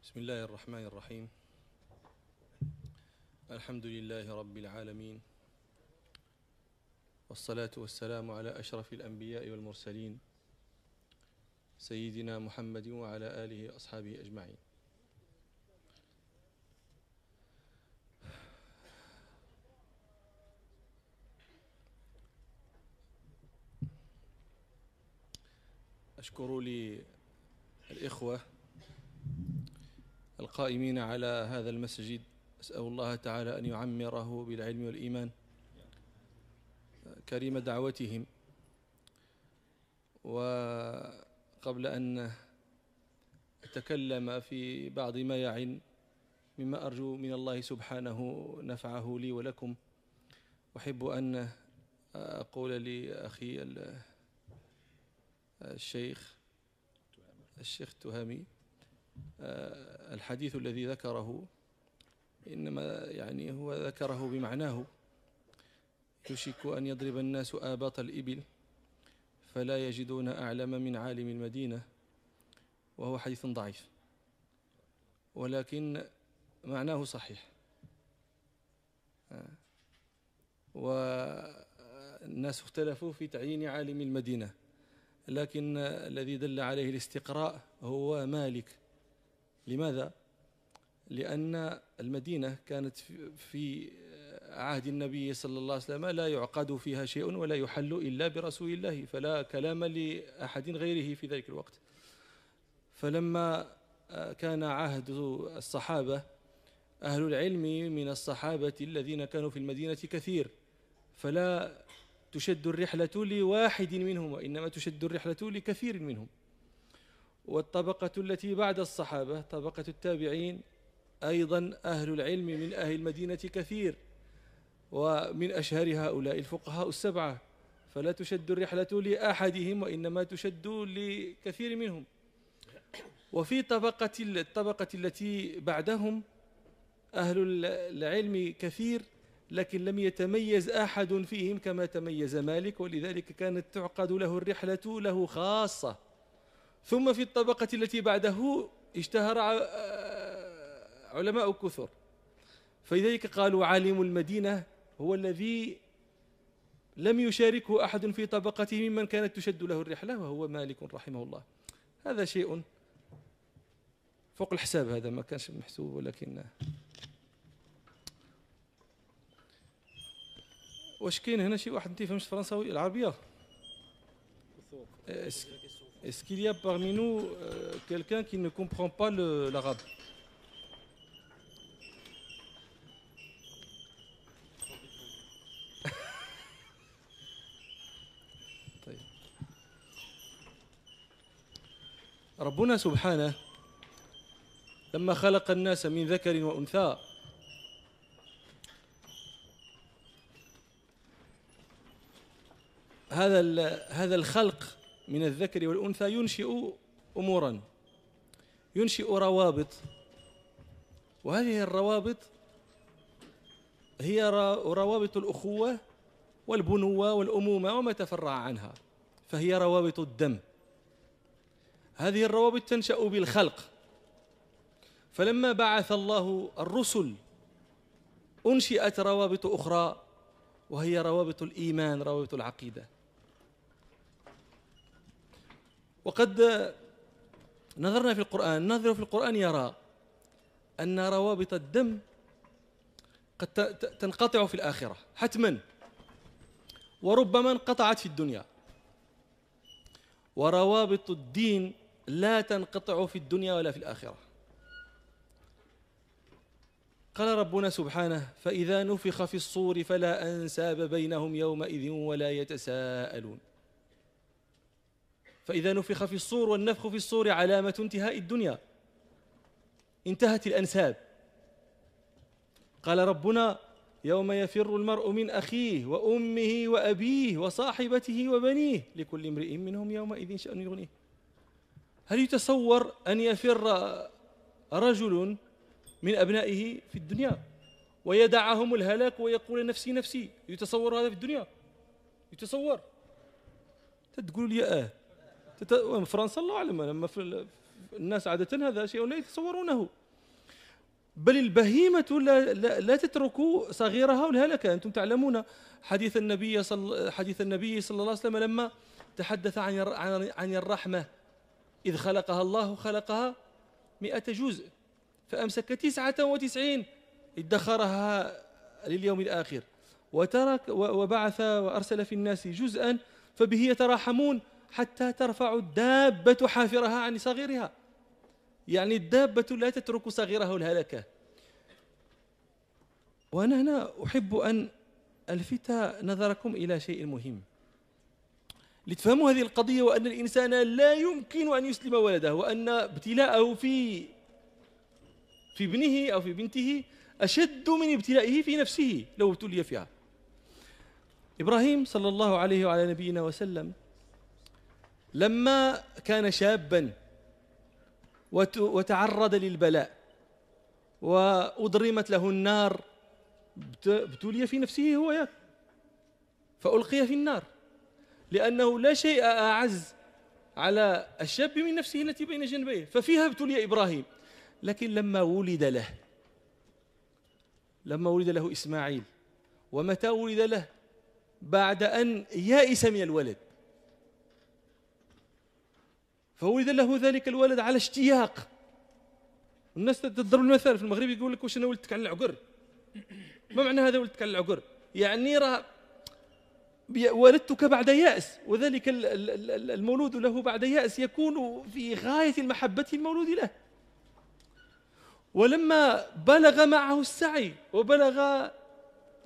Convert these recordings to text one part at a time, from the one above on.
بسم الله الرحمن الرحيم. الحمد لله رب العالمين. والصلاة والسلام على أشرف الأنبياء والمرسلين سيدنا محمد وعلى آله وأصحابه أجمعين. أشكر للإخوة القائمين على هذا المسجد. أسأل الله تعالى أن يعمره بالعلم والإيمان. كريم دعوتهم. وقبل أن أتكلم في بعض ما يعن مما أرجو من الله سبحانه نفعه لي ولكم. أحب أن أقول لأخي الشيخ الشيخ تهامي. آه، الحديث الذي ذكره إنما يعني هو ذكره بمعناه يشك أن يضرب الناس آباط الإبل فلا يجدون أعلم من عالم المدينة وهو حديث ضعيف ولكن معناه صحيح آه. والناس اختلفوا في تعيين عالم المدينة لكن الذي دل عليه الاستقراء هو مالك لماذا؟ لأن المدينة كانت في عهد النبي صلى الله عليه وسلم لا يعقد فيها شيء ولا يحل إلا برسول الله فلا كلام لأحد غيره في ذلك الوقت فلما كان عهد الصحابة أهل العلم من الصحابة الذين كانوا في المدينة كثير فلا تشد الرحلة لواحد منهم وإنما تشد الرحلة لكثير منهم والطبقة التي بعد الصحابة طبقة التابعين أيضا أهل العلم من أهل المدينة كثير ومن أشهر هؤلاء الفقهاء السبعة. فلا تشد الرحلة لأحدهم وإنما تشد لكثير منهم. وفي طبقة الطبقة التي بعدهم أهل العلم كثير لكن لم يتميز أحد فيهم كما تميز مالك. ولذلك كانت تعقد له الرحلة له خاصة. ثم في الطبقة التي بعده اشتهر علماء كثر. فلذلك قالوا عالم المدينة هو الذي لم يشاركه أحد في طبقته ممن كانت تشد له الرحلة وهو مالك رحمه الله. هذا شيء فوق الحساب هذا ما كانش محسوب ولكن واش كاين هنا شي واحد؟ ما تيفهمش الفرنساوي العربية؟ Est-ce qu'il y a parmi nous euh, quelqu'un qui ne comprend pas l'arabe ربنا سبحانه لما خلق الناس من ذكر وأنثى هذا هذا الخلق من الذكر والأنثى ينشئ أمورا ينشئ روابط. وهذه الروابط هي روابط الأخوة والبنوة والأمومة وما تفرع عنها فهي روابط الدم. هذه الروابط تنشأ بالخلق. فلما بعث الله الرسل أنشئت روابط أخرى وهي روابط الإيمان روابط العقيدة. وقد نظرنا في القرآن نظر في القرآن يرى أن روابط الدم قد تنقطع في الآخرة حتما وربما انقطعت في الدنيا. وروابط الدين لا تنقطع في الدنيا ولا في الآخرة. قال ربنا سبحانه فإذا نفخ في الصور فلا أنساب بينهم يومئذ ولا يتساءلون. فإذا نفخ في الصور والنفخ في الصور علامة انتهاء الدنيا. انتهت الأنساب. قال ربنا يوم يفر المرء من أخيه وأمه وأبيه وصاحبته وبنيه لكل امرئ منهم يومئذ شأن يغنيه. هل يتصور أن يفر رجل من أبنائه في الدنيا ويدعهم الهلاك ويقول نفسي نفسي؟ يتصور هذا في الدنيا؟ يتصور. تقول لي آه فرنسا الله أعلم لما في الناس عادة هذا شيء لا يتصورونه. بل البهيمة لا, لا, لا تترك صغيرها والهلكة أنتم تعلمون حديث النبي صلى حديث النبي صلى الله عليه وسلم لما تحدث عن عن الرحمة. إذ خلقها الله خلقها مئة جزء فأمسك تسعة وتسعين. ادخرها لليوم الآخر. وترك وبعث وأرسل في الناس جزءا فبه يتراحمون. حتى ترفع الدابة حافرها عن صغيرها. يعني الدابة لا تترك صغيرها الهلكة. وأنا هنا أحب أن ألفت نظركم إلى شيء مهم. لتفهموا هذه القضية وأن الإنسان لا يمكن أن يسلم ولده وأن ابتلاءه في في ابنه أو في بنته أشد من ابتلائه في نفسه لو ابتلي فيها. إبراهيم صلى الله عليه وعلى نبينا وسلم لما كان شابا وتعرض للبلاء وأضرمت له النار ابتلي في نفسه هو فألقي في النار لأنه لا شيء أعز على الشاب من نفسه التي بين جنبيه ففيها ابتلي إبراهيم. لكن لما ولد له لما ولد له إسماعيل ومتى ولد له؟ بعد أن يائس من الولد. فولد له ذلك الولد على اشتياق. الناس تضرب المثال في المغرب يقول لك واش أنا ولدتك على العقر؟ ما معنى هذا ولدتك على العقر؟ يعني راه ولدتك بعد يأس وذلك المولود له بعد يأس يكون في غاية المحبة المولود له. ولما بلغ معه السعي وبلغ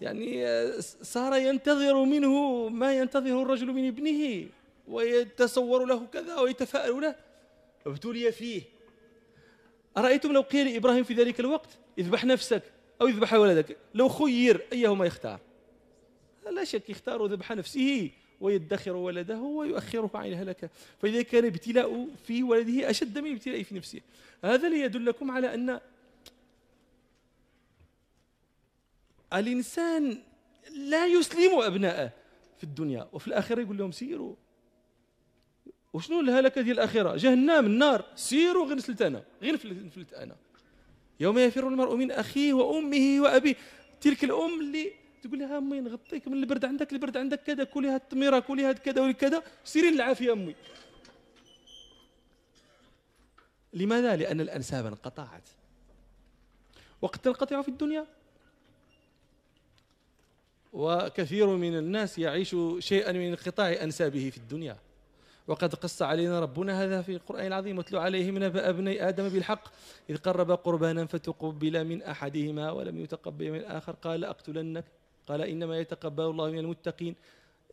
يعني صار ينتظر منه ما ينتظره الرجل من ابنه. ويتصور له كذا ويتفاءل له. ابتلي فيه. أرأيتم لو قيل لإبراهيم في ذلك الوقت اذبح نفسك أو اذبح ولدك لو خير أيهما يختار؟ لا شك يختار ذبح نفسه ويدخر ولده ويؤخره عن الهلكة فإذا كان ابتلاء في ولده أشد من ابتلاء في نفسه. هذا ليدلكم على أن الإنسان لا يسلم أبناءه في الدنيا وفي الآخرة يقول لهم سيروا. وشنو الهلكة ديال الآخرة جهنم النار. سيروا غير نفلت أنا غير نفلت أنا. يوم يفر المرء من أخيه وأمه وأبيه. تلك الأم اللي تقول لها أمي نغطيك من البرد عندك البرد عندك كذا كلي هاد التميرة كلي هاد كذا وكذا سيري العافية أمي. لماذا؟ لأن الأنساب انقطعت. وقد تنقطع في الدنيا. وكثير من الناس يعيش شيئا من انقطاع أنسابه في الدنيا. وقد قص علينا ربنا هذا في القرآن العظيم واتلو عليهم نبأ أبني آدم بالحق. إذ قرب قربانا فتقبل من أحدهما ولم يتقبل من الآخر. قال أقتلنك. قال إنما يتقبل الله من المتقين.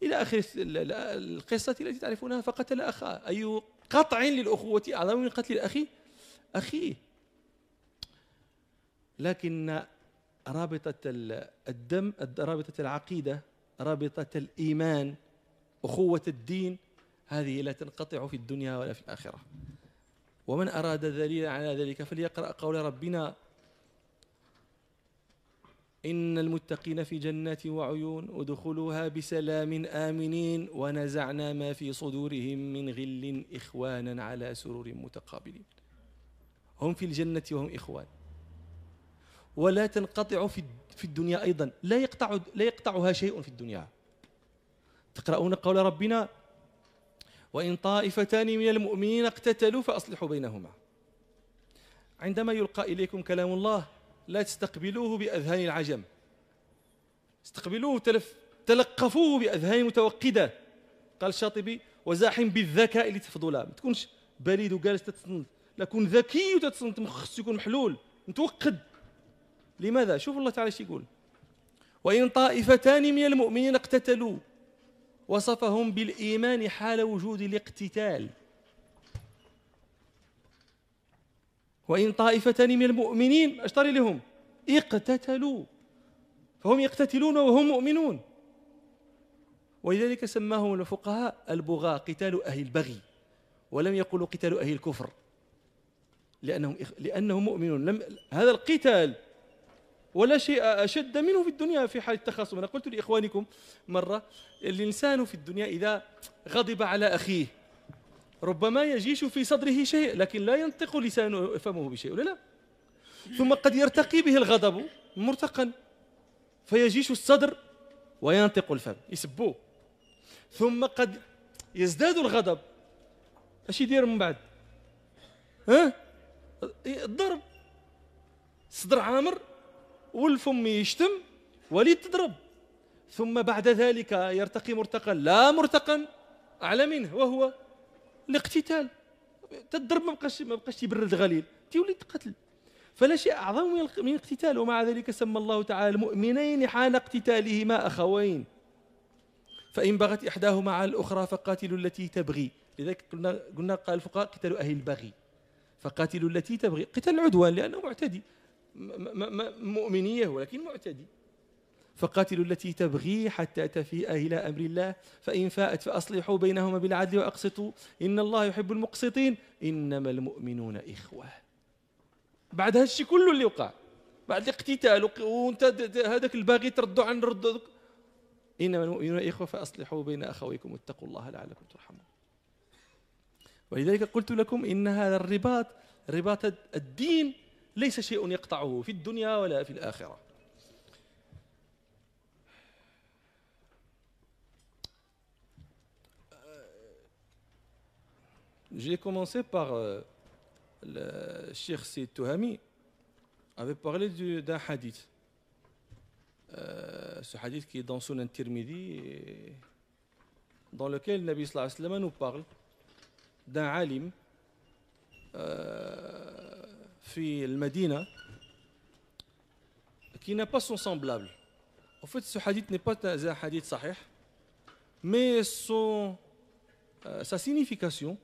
إلى آخر القصة التي تعرفونها فقتل أخاه أي قطع للأخوة أعظم من قتل الأخ أخيه لكن رابطة الدم رابطة العقيدة رابطة الإيمان أخوة الدين هذه لا تنقطع في الدنيا ولا في الآخرة. ومن أراد دليلا على ذلك فليقرأ قول ربنا إن المتقين في جنات وعيون ادخلوها بسلام آمنين ونزعنا ما في صدورهم من غل إخوانا على سرور متقابلين. هم في الجنة وهم إخوان. ولا تنقطع في في الدنيا أيضا. لا يقطع لا يقطعها شيء في الدنيا. تقرؤون قول ربنا وإن طائفتان من المؤمنين اقتتلوا فأصلحوا بينهما. عندما يلقى إليكم كلام الله لا تستقبلوه بأذهان العجم. استقبلوه تلف تلقفوه بأذهان متوقدة. قال الشاطبي وزاحم بالذكاء لتفضلا. ما تكونش بريد وجالس تتصنت. لا كون ذكي وتتصنت مخص يكون محلول. متوقد. لماذا؟ شوف الله تعالى إيش يقول. وإن طائفتان من المؤمنين اقتتلوا وصفهم بالإيمان حال وجود الاقتتال. وإن طائفتان من المؤمنين أشتري لهم اقتتلوا. فهم يقتتلون وهم مؤمنون. ولذلك سماهم الفقهاء البغاة قتال أهل البغي. ولم يقولوا قتال أهل الكفر. لأنهم لأنهم مؤمنون. لم هذا القتال ولا شيء أشد منه في الدنيا في حال التخاصم. أنا قلت لإخوانكم مرة الإنسان في الدنيا إذا غضب على أخيه ربما يجيش في صدره شيء لكن لا ينطق لسانه فمه بشيء ولا لا؟ ثم قد يرتقي به الغضب مرتقا فيجيش الصدر وينطق الفم يسبوه. ثم قد يزداد الغضب. اش يدير من بعد؟ ها؟ الضرب الصدر عامر والفم يشتم وليد تضرب. ثم بعد ذلك يرتقي مرتقا لا مرتقا أعلى منه وهو الاقتتال. تضرب ما بقاش ما بقاش يبرد غليل. تولي تقتل فلا شيء أعظم من الاقتتال ومع ذلك سمى الله تعالى المؤمنين حال اقتتالهما أخوين. فإن بغت إحداهما على الأخرى فقاتلوا التي تبغي. لذلك قلنا قلنا قال الفقهاء قتال أهل البغي. فقاتلوا التي تبغي. قتال العدوان لأنه معتدي. مؤمنية ولكن معتدي. فقاتلوا التي تبغي حتى تفيء إلى أمر الله فإن فاءت فأصلحوا بينهما بالعدل وأقسطوا. إن الله يحب المقسطين. إنما المؤمنون إخوة. بعد هالشيء كله اللي وقع بعد الاقتتال وانت هذاك الباغي تردوا عن رد إنما المؤمنون إخوة فأصلحوا بين أخويكم واتقوا الله لعلكم ترحمون. ولذلك قلت لكم إن هذا الرباط رباط الدين ليس شيء يقطعه في الدنيا ولا في الآخرة J'ai commencé par euh, le Cheikh Sid Touhami avait parlé d'un hadith. Euh, ce hadith qui est dans Sunan Tirmidhi, dans lequel Nabi sallallahu alayhi wa sallam nous parle d'un alim euh, fi al-Madina qui n'a pas son semblable. En fait, ce hadith n'est pas un hadith sahih, mais euh, sa signification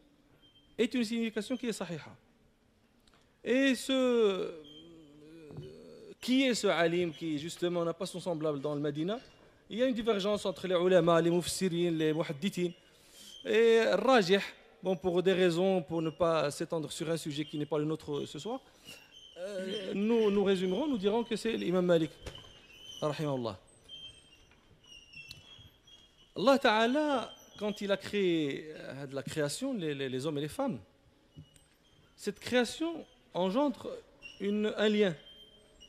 est une signification qui est sahiha. Et ce euh, qui est ce alim qui justement n'a pas son semblable dans le Medina Il y a une divergence entre les ulama, les mufassirin, les muhaddithin. Et rajih, bon pour des raisons, pour ne pas s'étendre sur un sujet qui n'est pas le nôtre ce soir, euh, nous, nous résumerons, nous dirons que c'est l'imam Malik, rahimahullah. Allah Ta'ala quand il a créé euh, la création, les, hommes et les femmes, cette création engendre un lien.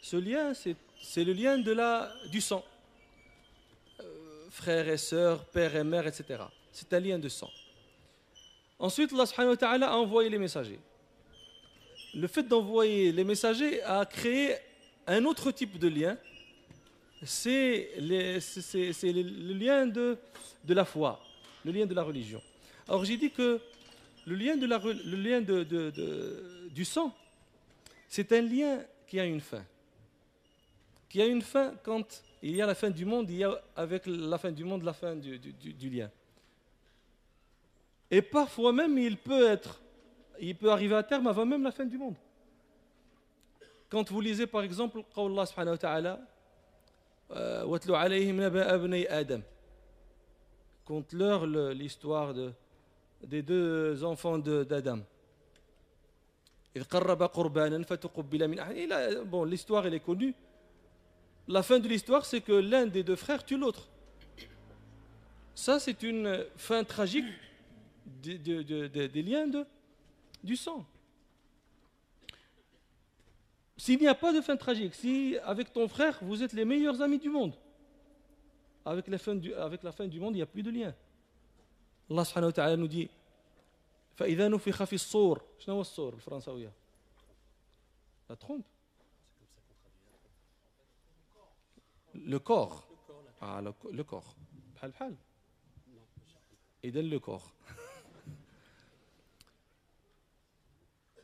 Ce lien, c'est le lien de la, du sang. Euh, frères et sœurs, père et mère, etc. C'est un lien de sang. Ensuite, Allah a envoyé les messagers. Le fait d'envoyer les messagers a créé un autre type de lien. C'est le lien de, la foi le lien de la religion. Alors j'ai dit que le lien, de la, le lien de, du sang, c'est un lien qui a une fin. Qui a une fin quand il y a la fin du monde, il y a avec la fin du monde la fin du lien. Et parfois même, il peut être, il peut arriver à terme avant même la fin du monde. Quand vous lisez par exemple, Allah subhanahu wa ta'ala, وَاتْلُ عَلَيْهِمْ نَبَأَ أَبْنَيْ آدَمَ conte-leur l'histoire de, des deux enfants d'Adam. Bon, l'histoire, elle est connue. La fin de l'histoire, c'est que l'un des deux frères tue l'autre. Ça, c'est une fin tragique des, des liens de, du sang. S'il n'y a pas de fin tragique, si avec ton frère, vous êtes les meilleurs amis du monde, avec la fin du, avec la fin du monde, il n'y a plus de lien. Allah subhanahu wa ta'ala nous dit فإذا نفخ في الصور شنو هو الصور بالفرنساوية la trompe le corps ah, le, le corps بحال بحال إذا le corps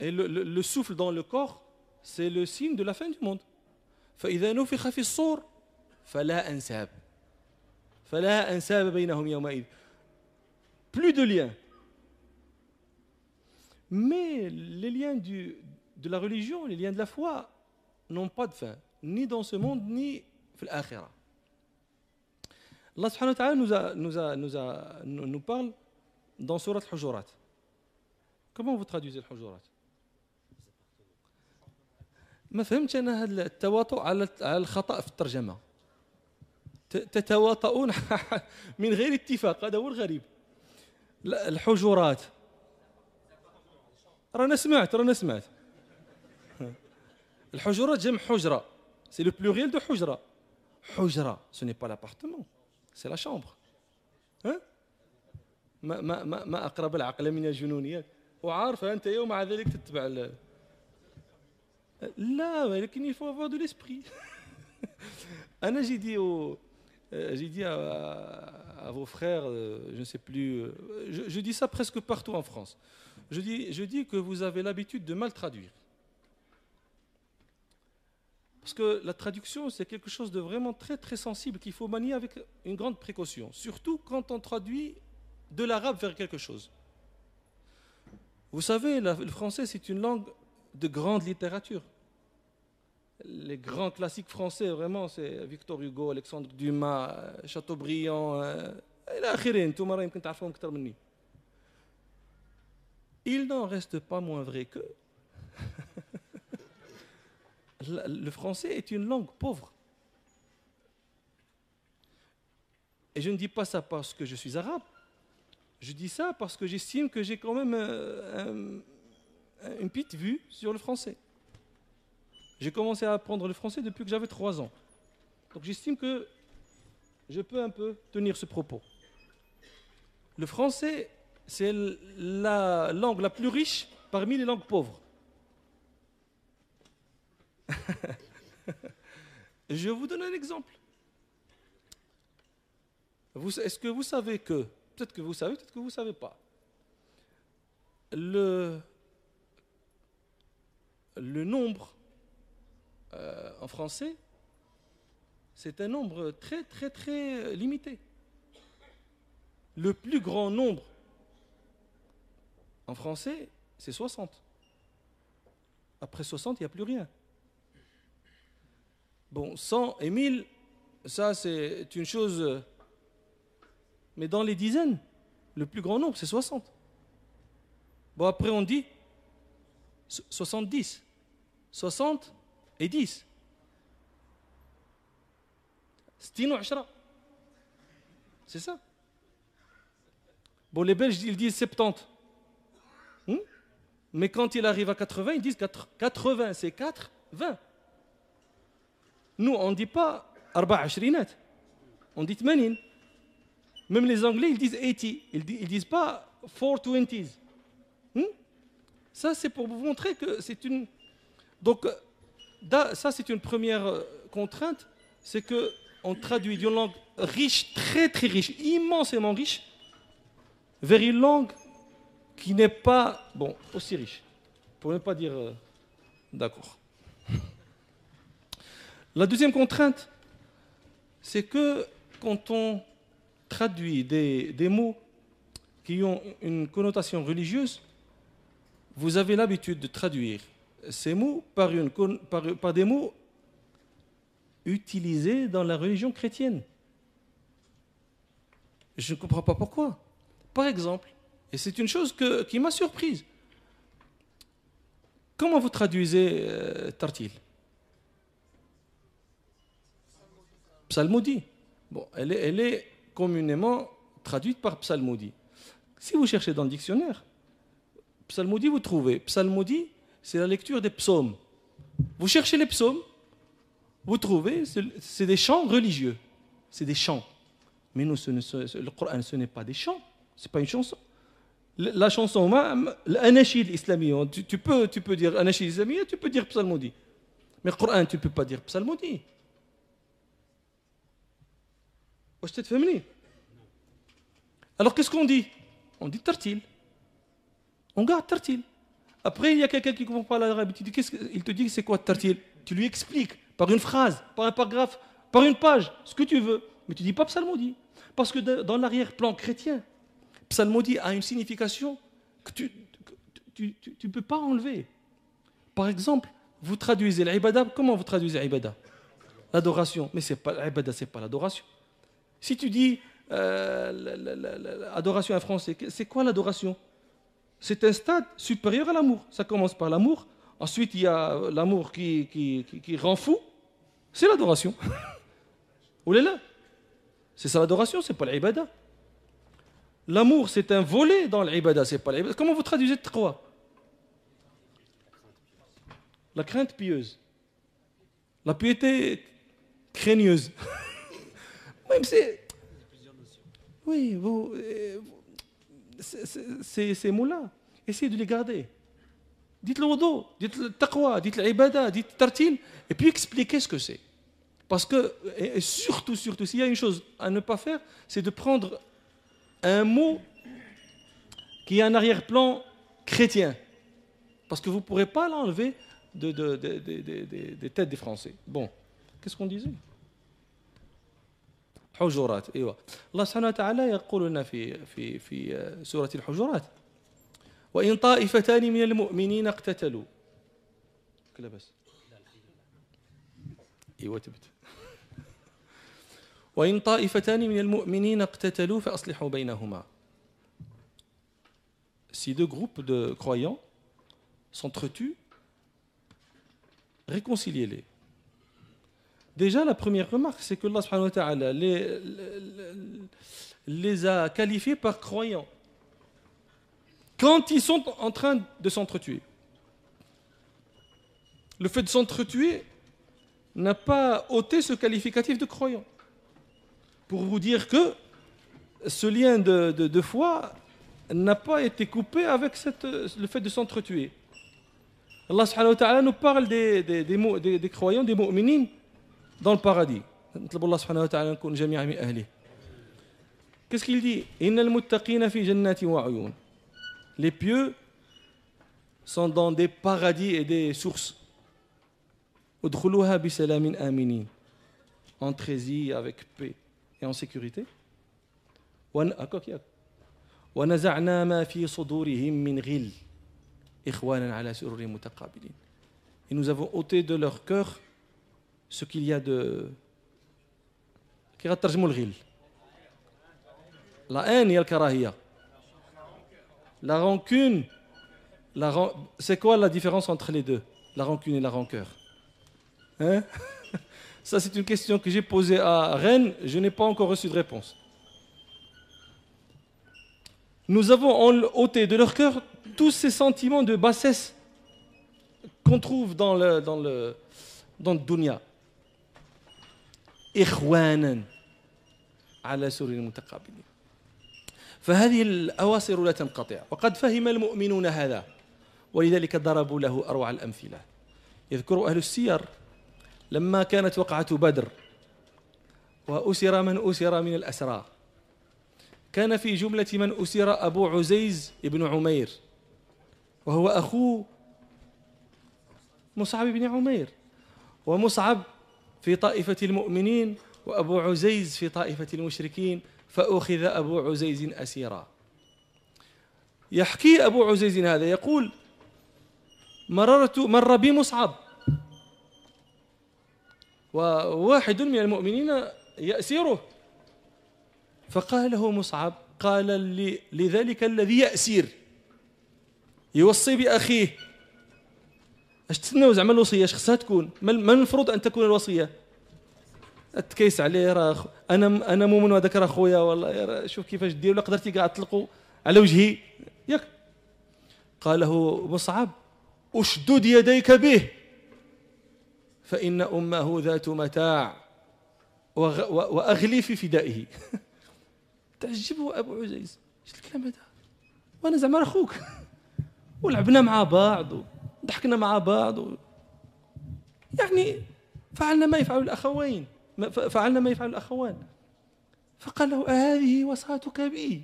Et le, souffle dans le corps, c'est le signe de la fin du monde. Plus de liens. Mais les liens de la religion, les liens de la foi n'ont pas de fin, ni dans ce monde, ni dans l'akhirah. Allah subhanahu wa nous, a, nous, a, nous, a, nous, parle dans سورة الحجرات. Comment vous traduisez le حجرات? ما فهمتش أنا هذا التواطؤ على الخطأ في الترجمة. تتواطؤون من غير اتفاق هذا هو الغريب. الحجرات رانا سمعت رانا سمعت. الحجرات جمع حجرة. c'est le pluriel de حجرة. حجرة ce n'est pas l'appartement سي لا شامبر ها؟ ما ما ما, أقرب العقل من الجنونيات. وعارفة أنت يوم مع ذلك تتبع Euh, là, il faut avoir de l'esprit. Alors j'ai dit, euh, j'ai dit à, vos frères, euh, je ne sais plus, je, dis ça presque partout en France. Je dis, je dis que vous avez l'habitude de mal traduire. Parce que la traduction, c'est quelque chose de vraiment très très sensible qu'il faut manier avec une grande précaution, surtout quand on traduit de l'arabe vers quelque chose. Vous savez, le français, c'est une langue de grande littérature. Les grands classiques français, vraiment, c'est Victor Hugo, Alexandre Dumas, Chateaubriand, il n'en reste pas moins vrai que le français est une langue pauvre. Et je ne dis pas ça parce que je suis arabe. Je dis ça parce que j'estime que j'ai quand même euh, une petite vue sur le français. J'ai commencé à apprendre le français depuis que j'avais trois ans. Donc j'estime que je peux un peu tenir ce propos. Le français, c'est la langue la plus riche parmi les langues pauvres. je vous donne un exemple. Est-ce que vous savez que Peut-être que vous savez, peut-être que vous ne savez pas. Le, le nombre euh, en français, c'est un nombre très très très limité. Le plus grand nombre en français, c'est 60. Après 60, il n'y a plus rien. Bon, 100 et 1000, ça c'est une chose mais dans les dizaines, le plus grand nombre, c'est 60. Bon, après, on dit 70. 60 et 10. C'est ça. Bon, les Belges, ils disent 70. Hmm? Mais quand il arrive à 80, ils disent 80, c'est 4, 20. Nous, on ne dit pas 24 on dit 80. Même les Anglais, ils disent 80. Ils ne disent pas 420s. Hmm? Ça, c'est pour vous montrer que c'est une. Donc, ça, c'est une première euh, contrainte c'est qu'on traduit d'une langue riche, très très riche, immensément riche, vers une langue qui n'est pas, bon, aussi riche. Pour ne pas dire. Euh, d'accord. La deuxième contrainte, c'est que quand on traduit des, des mots qui ont une connotation religieuse, vous avez l'habitude de traduire ces mots par, des mots utilisés dans la religion chrétienne. Je ne comprends pas pourquoi. Par exemple, et c'est une chose qui m'a surprise. Comment vous traduisez euh, tartil? Psalmodie. Bon, elle est, elle est communément traduite par psalmodie. Si vous cherchez dans le dictionnaire, psalmodie, vous trouvez. Psalmodie, c'est la lecture des psaumes. Vous cherchez les psaumes, vous trouvez, c'est des chants religieux. C'est des chants. Mais nous, ce le Coran, ce n'est pas des chants. Ce n'est pas une chanson. La chanson, l'anachid islamique, tu, tu, peux, tu peux dire anachid islamique, tu peux dire psalmodie. Mais le Coran, tu ne peux pas dire psalmodie. Alors qu'est-ce qu'on dit? On dit tartil. On garde tartil. Après, il y a quelqu'un qui ne comprend pas l'arabe. Il te dit c'est quoi tartil? Tu lui expliques par une phrase, par un paragraphe, par une page, ce que tu veux. Mais tu dis pas psalmodie. Parce que dans l'arrière-plan chrétien, psalmodie a une signification que tu ne peux pas enlever. Par exemple, vous traduisez l'ibada, comment vous traduisez l'ibada? L'adoration. Mais c'est pas c'est pas l'adoration. Si tu dis euh, adoration en français, c'est quoi l'adoration? C'est un stade supérieur à l'amour. Ça commence par l'amour, ensuite il y a l'amour qui, qui, rend fou, c'est l'adoration. là C'est ça l'adoration, c'est pas l'ibada. L'amour, c'est un volet dans l'ibada, c'est pas l'ibada. Comment vous traduisez trois? La crainte pieuse. La piété craigneuse. Même c'est. Oui, vous, ces mots-là, essayez de les garder. Dites le wudu, dites le taqwa, dites l'ibada, dites tartil, et puis expliquez ce que c'est. Parce que, et surtout, surtout, s'il y a une chose à ne pas faire, c'est de prendre un mot qui a un arrière-plan chrétien. Parce que vous ne pourrez pas l'enlever de, de, de, des têtes des Français. Bon, qu'est-ce qu'on disait? حجرات. أيوه. الله سبحانه وتعالى يقول لنا في في في سورة الحجرات وإن طائفتان من المؤمنين اقتتلوا. كلا بس. أيوه تبت. وإن طائفتان من المؤمنين اقتتلوا فأصلحوا بينهما. Si deux groupes de croyants s'entretuent, réconciliez-les. Déjà, la première remarque, c'est que Allah les, a qualifiés par croyants. Quand ils sont en train de s'entretuer. Le fait de s'entretuer n'a pas ôté ce qualificatif de croyant pour vous dire que ce lien de, foi n'a pas été coupé avec le fait de s'entretuer. Allah nous parle des, des, des, des, des croyants, des mu'minines dans le paradis. Allah subhanahu wa ta'ala نكون جميعا من أهله. Qu'est-ce qu'il dit إن المتقين في جنات وعيون. Les pieux sont dans des paradis et des sources. ادخلوها بسلام آمنين. Entrez-y avec paix. et en sécurité. ونزعنا ما في صدورهم من غل إخوانا على سرر متقابلين. Et nous avons ôté de leur cœur ce qu'il y a de. La haine et al-karahiyya. La rancune, la c'est quoi la différence entre les deux La rancune et la rancœur? Hein? Ça, c'est une question que j'ai posée à Rennes, je n'ai pas encore reçu de réponse. Nous avons ôté de leur cœur tous ces sentiments de bassesse qu'on trouve dans le, dans le, dans le dunya. إخوانا على سرر متقابلين فهذه الأواصر لا تنقطع وقد فهم المؤمنون هذا ولذلك ضربوا له أروع الأمثلة. يذكر أهل السير لما كانت وقعة بدر وأسر من أسر من الأسرى. كان في جملة من أسر أبو عزيز بن عمير وهو أخو مصعب بن عمير ومصعب في طائفة المؤمنين وأبو عزيز في طائفة المشركين فأخذ أبو عزيز أسيرا. يحكي أبو عزيز هذا يقول مررت مر بي مصعب. وواحد من المؤمنين يأسره. فقال له مصعب قال لذلك الذي يأسير يوصي بأخيه. اش تسناو زعما الوصية؟ اش خصها تكون؟ ما المفروض أن تكون الوصية. تكيس عليه راه أنا أنا مؤمن وهذاك راه خويا والله. شوف كيفاش دير ولا قدرتي كاع تطلقوا على وجهي. ياك. قال له مصعب أشدد يديك به فإن أمه ذات متاع وأغلي في فدائه. تعجبه أبو عزيز. إيش الكلام هذا؟ وأنا زعما أخوك ولعبنا مع بعض. وضحكنا مع بعض و... يعني فعلنا ما يفعل الأخوين. فعلنا ما يفعل الأخوان. فقال له أهذه وصاتك بي.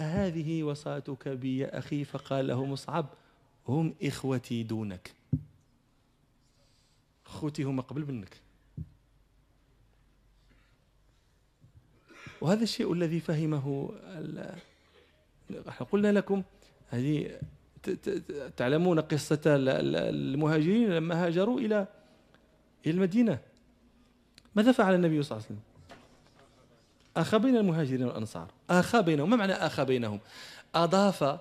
أهذه وصاتك بي يا أخي. فقال له مصعب هم إخوتي donc. خوتي هما قبل منك. وهذا الشيء الذي فهمه قلنا لكم هذه تعلمون قصة المهاجرين لما هاجروا إلى المدينة. ماذا فعل النبي صلى الله عليه وسلم؟ أخى بين المهاجرين والأنصار. أخى بينهم. ما معنى أخى بينهم؟ أضاف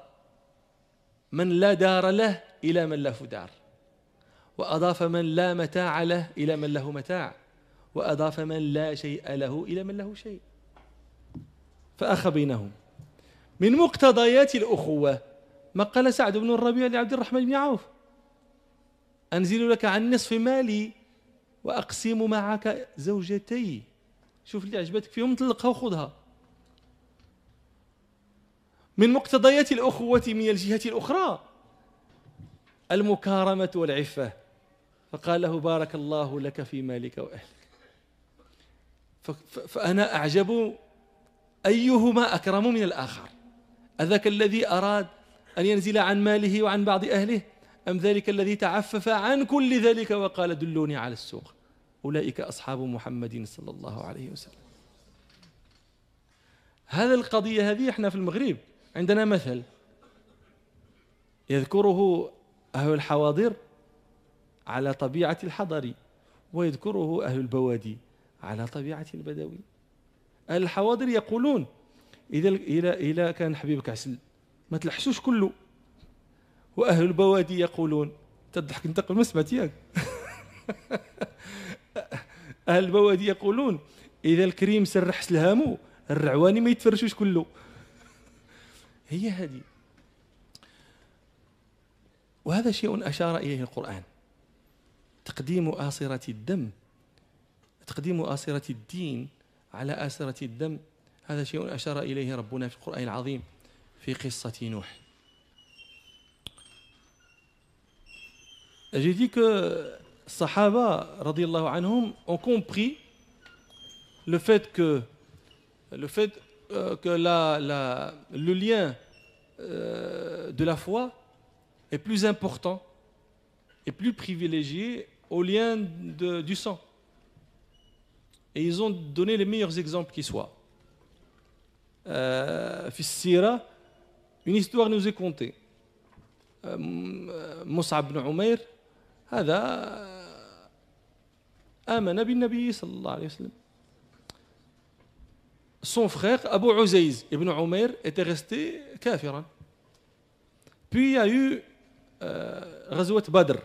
من لا دار له إلى من له دار. وأضاف من لا متاع له إلى من له متاع. وأضاف من لا شيء له إلى من له شيء. فأخى بينهم. من مقتضيات الأخوة ما قال سعد بن الربيع لعبد الرحمن بن عوف. أنزل لك عن نصف مالي وأقسم معك زوجتي. شوف اللي عجبتك فيهم طلقها وخذها. من مقتضيات الأخوة من الجهة الأخرى المكارمة والعفة. فقال له بارك الله لك في مالك وأهلك. فأنا أعجب أيهما أكرم من الآخر. أذاك الذي أراد أن ينزل عن ماله وعن بعض أهله؟ أم ذلك الذي تعفف عن كل ذلك وقال دلوني على السوق؟ أولئك أصحاب محمد صلى الله عليه وسلم. هذا القضية هذه إحنا في المغرب عندنا مثل يذكره أهل الحواضر على طبيعة الحضري ويذكره أهل البوادي على طبيعة البدوي. أهل الحواضر يقولون إذا إذا إذا كان حبيبك عسل ما تلحسوش كله. وأهل البوادي يقولون تضحك أنت قبل ما سمعت ياك أهل البوادي يقولون إذا الكريم سرح سلهامو الرعواني ما يتفرشوش كله. هي هذه. وهذا شيء أشار إليه القرآن. تقديم آصرة الدم. تقديم آصرة الدين على آسرة الدم. هذا شيء أشار إليه ربنا في القرآن العظيم. في قصة نوح J'ai dit que Sahaba, radiallahu anhum, ont compris le fait que, le, fait, euh, que la, la, le lien euh, de la foi est plus important et plus privilégié au lien de, du sang. Et ils ont donné les meilleurs exemples qui soient. Euh, une histoire nous est contée. Euh, Mus'ab ibn Umair, هذا آمن بالنبي صلى الله عليه وسلم. Son frère, Abu Uzayz ibn Umair, était resté kafiran. Puis il y a eu euh, Ghazwat Badr.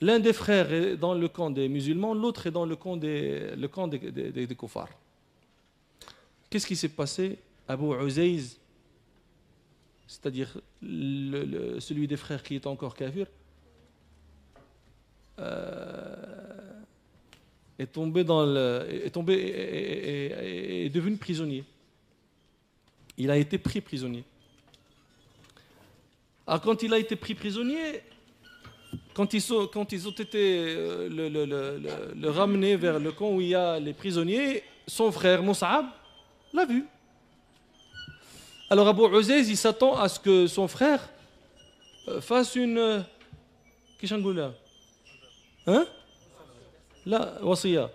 L'un des frères est dans le camp des musulmans, l'autre est dans le camp des, le camp des, des, des, des koufars. Qu'est-ce qui s'est passé Abu Uzayz, c'est-à-dire celui des frères qui est encore kafir, euh, est tombé dans le, est tombé est, devenu prisonnier. Il a été pris prisonnier. Alors quand il a été pris prisonnier, quand ils, ont été euh, le, ramener vers le camp où il y a les prisonniers, son frère Moussab l'a vu. Alors Abu il s'attend à ce que son frère euh, fasse une... Qu'est-ce là Hein? La wasiya.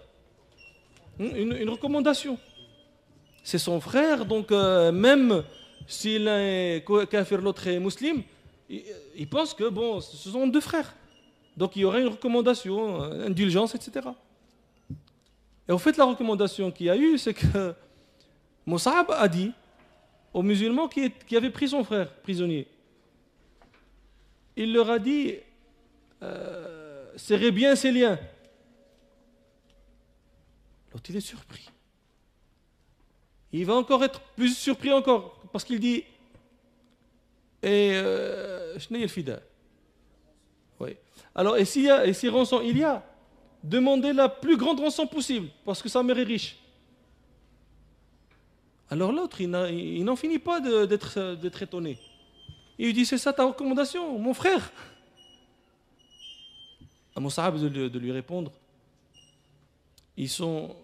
Une, une recommandation. C'est son frère, donc euh, même s'il est kafir, l'autre est musulman, il, pense que bon, ce sont deux frères. Donc il y aurait une recommandation, indulgence, etc. Et en fait, la recommandation qu'il y a eu, c'est que Moussab a dit aux musulmans qui, avaient pris son frère prisonnier, il leur a dit euh, serrez bien ces liens. L'autre, il est surpris. Il va encore être plus surpris encore, parce qu'il dit et euh, oui. Alors, et s'il y a, et si rançon il y a, demandez la plus grande rançon possible, parce que sa mère est riche. Alors l'autre, il n'en finit pas d'être étonné. Il lui dit, c'est ça ta recommandation, mon frère? À mon sahab de, de, lui répondre, ils sont...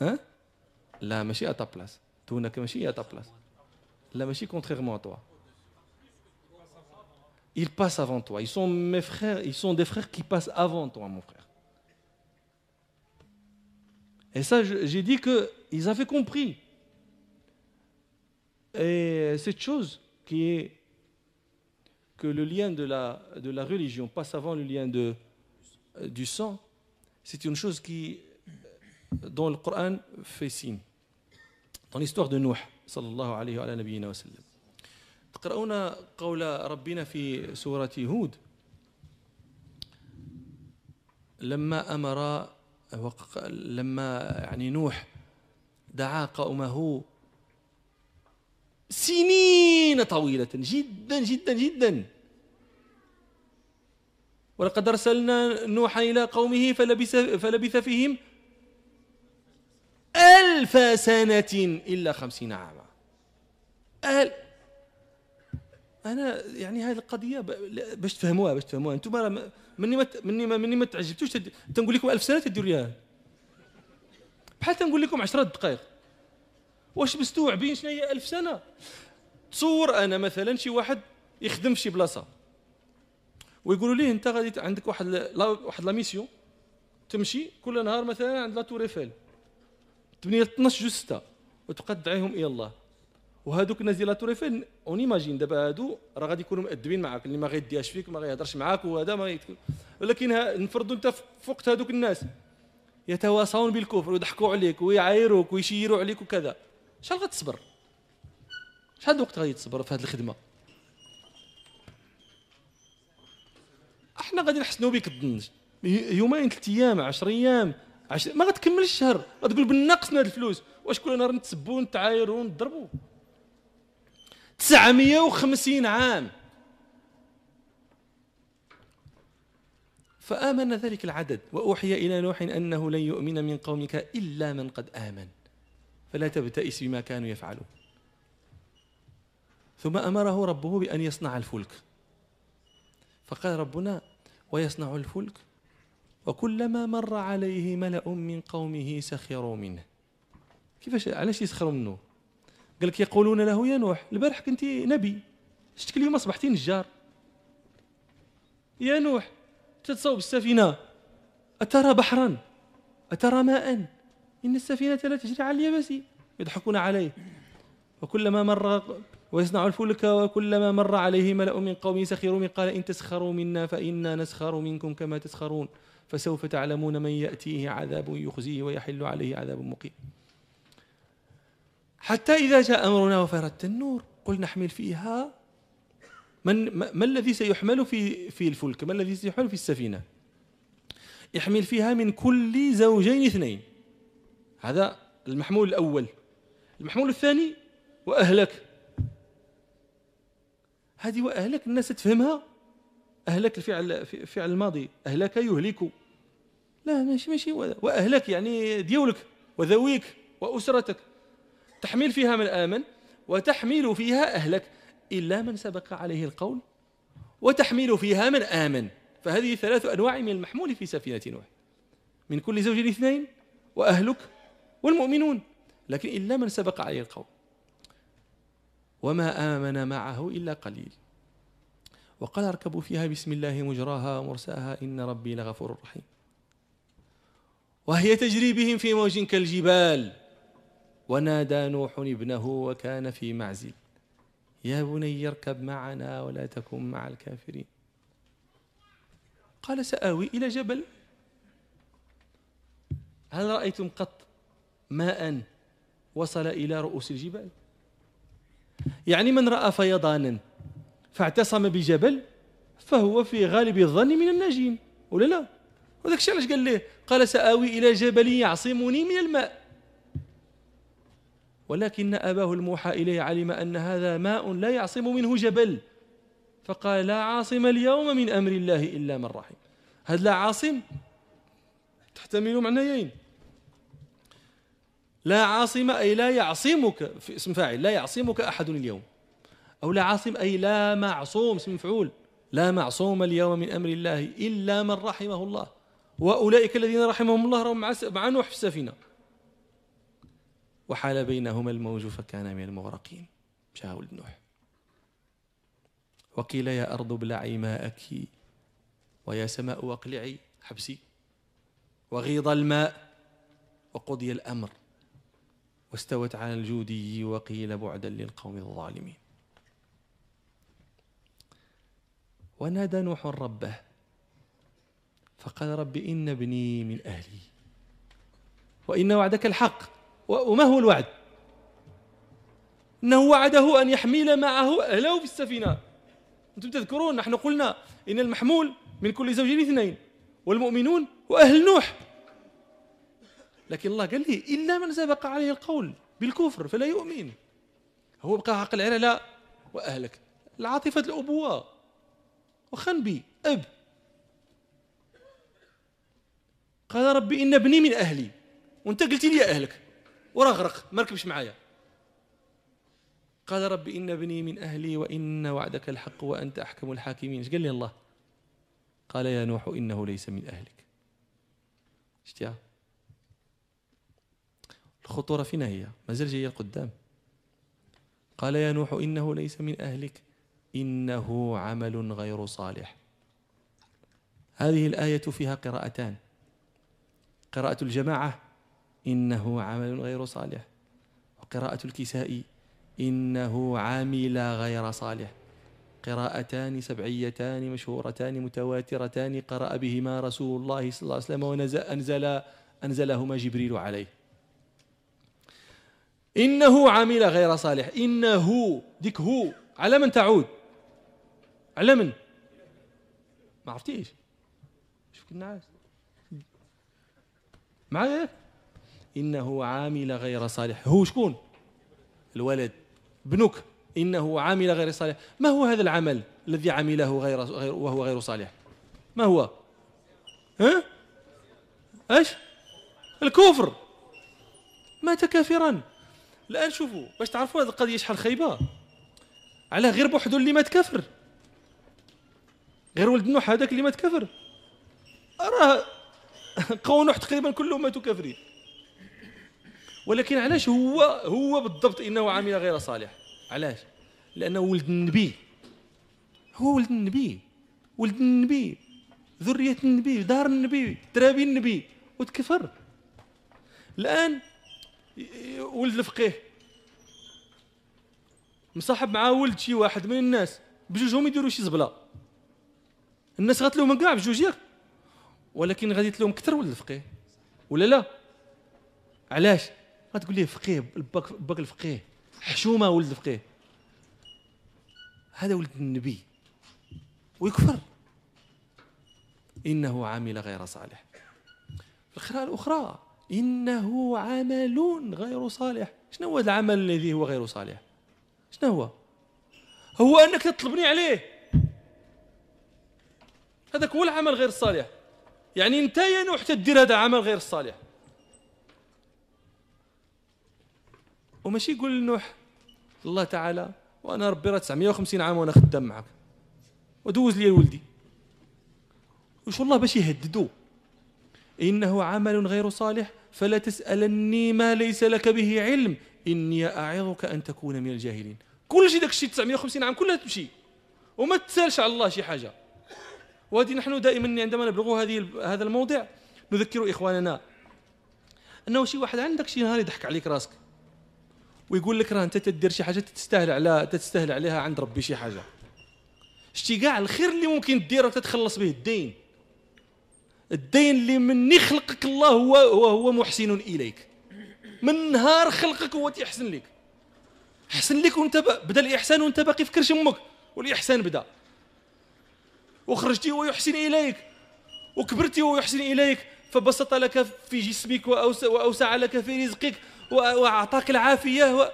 Hein? La machine à ta place. à ta place. La machine contrairement à toi ils passent avant toi. Ils sont mes frères, ils sont des frères qui passent avant toi, mon frère. Et ça, j'ai dit qu'ils avaient compris. Et cette chose qui est que le lien de la, de la religion passe avant le lien de, du sang, c'est une chose qui, dont le Coran fait signe. Dans l'histoire de Nuh, sallallahu alayhi wa sallam. تقرؤون قول ربنا في سورة هود لما أمر لما يعني نوح دعا قومه سنين طويلة جدا جدا جدا. ولقد أرسلنا نوحا إلى قومه فلبث, فلبث فيهم ألف سنة إلا خمسين عاما. أنا يعني هذه القضية باش تفهموها باش تفهموها. أنتم مني ما مني ما مني ما تعجبتوش تنقول لكم ألف سنة تديروا ليها. بحال تنقول لكم عشرة دقائق. واش مستوعبين شنو هي ألف سنة؟ تصور أنا مثلا شي واحد يخدم في شي بلاصة ويقولوا ليه أنت غادي عندك واحد la واحد la mission تمشي كل نهار مثلا عند la Tour Eiffel. تبني 12 جوج 6 وتبقى تدعيهم إلى الله. وهذوك الناس ديال la Tour Eiffel on imagine دابا هادو راه غادي يكونوا مؤدبين معاك اللي ما غيديهاش فيك ما غيهضرش معاك وهذا ما يتكلم. ولكن نفرضوا انت فوقت هذوك الناس يتواصون بالكفر ويضحكوا عليك ويعايروك ويشيروا عليك وكذا. شحال غتصبر؟ شحال الوقت غادي تصبر في هذه الخدمة؟ إحنا غادي نحسنوا بك الظن. يومين ثلاث أيام 10 أيام عشر ما غتكملش الشهر. غتقول بالنقص من هذه الفلوس. واش كل نهار نتسبوا ونتعايروا ونضربوا 950 عام. فآمن ذلك العدد وأوحي إلى نوح أنه لن يؤمن من قومك إلا من قد آمن. فلا تبتئس بما كانوا يفعلون. ثم أمره ربه بأن يصنع الفلك. فقال ربنا ويصنع الفلك؟ وكلما مر عليه ملأ من قومه سخروا منه. كيفاش علاش يسخروا منه؟ قال لك يقولون له يا نوح البارح كنت نبي. شتك اليوم أصبحتي نجار. يا نوح تتصوب السفينة. أترى بحرا؟ أترى ماء؟ إن السفينة لا تجري على اليابس يضحكون عليه. وكلما مر ويصنع الفلك وكلما مر عليه ملأ من قومه سخروا من قال إن تسخروا منا فإنا نسخر منكم كما تسخرون. فسوف تعلمون من يأتيه عذاب يخزيه ويحل عليه عذاب مقيم. حتى إذا جاء أمرنا وفردت النور قل نحمل فيها من ما الذي سيحمل في في الفلك؟ ما الذي سيحمل في السفينة؟ يحمل فيها من كل زوجين اثنين. هذا المحمول الأول. المحمول الثاني وأهلك. هذه وأهلك الناس تفهمها؟ أهلك الفعل فعل الماضي. أهلك يهلك. لا ماشي ماشي. وأهلك يعني ديولك وذويك وأسرتك. تحمل فيها من آمن وتحمل فيها أهلك إلا من سبق عليه القول وتحمل فيها من آمن. فهذه ثلاث أنواع من المحمول في سفينة نوح. من كل زوج اثنين وأهلك والمؤمنون لكن إلا من سبق عليه القول. وما آمن معه إلا قليل. وقال أركبوا فيها بسم الله مجراها ومرساها إن ربي لغفور رحيم. وهي تجري بهم في موج كالجبال. ونادى نوح ابنه وكان في معزل. يا بني اركب معنا ولا تكن مع الكافرين. قال سآوي إلى جبل. هل رأيتم قط ماء وصل إلى رؤوس الجبال؟ يعني من رأى فيضانا فاعتصم بجبل فهو في غالب الظن من الناجين. ولا لا. وذاك الشيء علاش قال ليه؟ قال سآوي إلى جبل يعصمني من الماء. ولكن أباه الموحى إليه علم أن هذا ماء لا يعصم منه جبل. فقال لا عاصم اليوم من أمر الله إلا من رحم. هذا لا عاصم تحتمل معنيين. لا عاصم أي لا يعصمك في اسم فاعل لا يعصمك أحد اليوم. أو لا عاصم أي لا معصوم اسم مفعول. لا معصوم اليوم من أمر الله إلا من رحمه الله. وأولئك الذين رحمهم الله رهم مع نوح في السفينة. وحال بينهما الموج فكان من المغرقين. مشى ولد نوح. وقيل يا أرض ابلعي ماءك ويا سماء أقلعي حبسي. وغيض الماء وقضي الأمر واستوت على الجودي وقيل بعدا للقوم الظالمين. ونادى نوح ربه فقال رب إن ابني من أهلي وإن وعدك الحق. وما هو الوعد؟ إنه وعده أن يحمل معه أهله في السفينة. أنتم تذكرون نحن قلنا إن المحمول من كل زوجين اثنين والمؤمنون وأهل نوح. لكن الله قال لي إلا من سبق عليه القول بالكفر فلا يؤمن. هو بقى عقل على لا وأهلك. العاطفة الأبوة. وخنبي أب. قال ربي إن ابني من أهلي. وأنت قلت لي أهلك ورغرق ما ركبش معايا. قال ربي إن ابني من أهلي وإن وعدك الحق وأنت أحكم الحاكمين. إيش قال لي الله؟ قال يا نوح إنه ليس من أهلك. اشتيا الخطورة فينا هي ما زال جاية القدام. قال يا نوح إنه ليس من أهلك إنه عمل غير صالح. هذه الآية فيها قراءتان. قراءة الجماعة إنه عمل غير صالح. وقراءة الكسائي إنه عامل غير صالح. قراءتان سبعيتان مشهورتان متواترتان قرأ بهما رسول الله صلى الله عليه وسلم ونزل أنزلهما جبريل عليه. إنه عمل غير صالح. إنه ديك هو. على من تعود؟ على من؟ ما عرفتيش. شوف الناس معايا؟ إنه عامل غير صالح. هو شكون؟ الولد. ابنك. إنه عامل غير صالح. ما هو هذا العمل الذي عمله غير, غير وهو غير صالح؟ ما هو؟ ها؟ إيش؟ الكفر. مات كافرا. الآن شوفوا باش تعرفوا هذه القضية شحال خايبة؟ على غير بوحدو اللي مات كافر. غير ولد نوح هذاك اللي مات كافر. راه قوم نوح تقريبا كلهم ماتوا كافرين. ولكن علاش هو هو بالضبط إنه عامل غير صالح؟ علاش؟ لأنه ولد النبي. هو ولد النبي. ولد النبي. ذرية النبي دار النبي ترابي النبي وتكفر. الآن ولد الفقيه. مصاحب معاه ولد شي واحد من الناس بجوجهم يديروا شي زبلة. الناس غتلوم كاع بجوج ياك. ولكن غادي تلوم كثر ولد الفقيه. ولا لا؟ علاش؟ غتقول ليه فقيه باك الفقيه. حشومة ولد الفقيه. هذا ولد النبي. ويكفر. إنه عمل غير صالح. في القراءة الأخرى إنه عمل غير صالح. شنو هو العمل الذي هو غير صالح؟ شنو هو؟ هو أنك تطلبني عليه. هذاك هو العمل غير الصالح يعني انت يا نوح تدير هذا عمل غير الصالح وماشي يقول لنوح الله تعالى وأنا ربي راه 950 عام وأنا خدام معك ودوز لي ولدي وش والله باش يهددوا إنه عمل غير صالح فلا تسألني ما ليس لك به علم. إني أعظك أن تكون من الجاهلين. كل شيء داك الشيء 950 عام كلها تمشي. وما تسالش على الله شي حاجة. وهذه نحن دائما عندما نبلغ هذه هذا الموضع نذكر إخواننا. أنه شي واحد عندك شي نهار يضحك عليك راسك. ويقول لك راه انت تدير شي حاجة تستاهل على تستاهل عليها عند ربي شي حاجة. شتي كاع الخير اللي ممكن ديره تتخلص به الدين. الدين اللي من يخلقك الله هو هو هو محسن إليك. من نهار خلقك هو تيحسن لك حسن لك وانت بدا الإحسان وانت باقي في كرش أمك والإحسان بدا. وخرجتي ويحسن إليك وكبرتي ويحسن إليك فبسط لك في جسمك وأوسع لك في رزقك وأعطاك العافية و...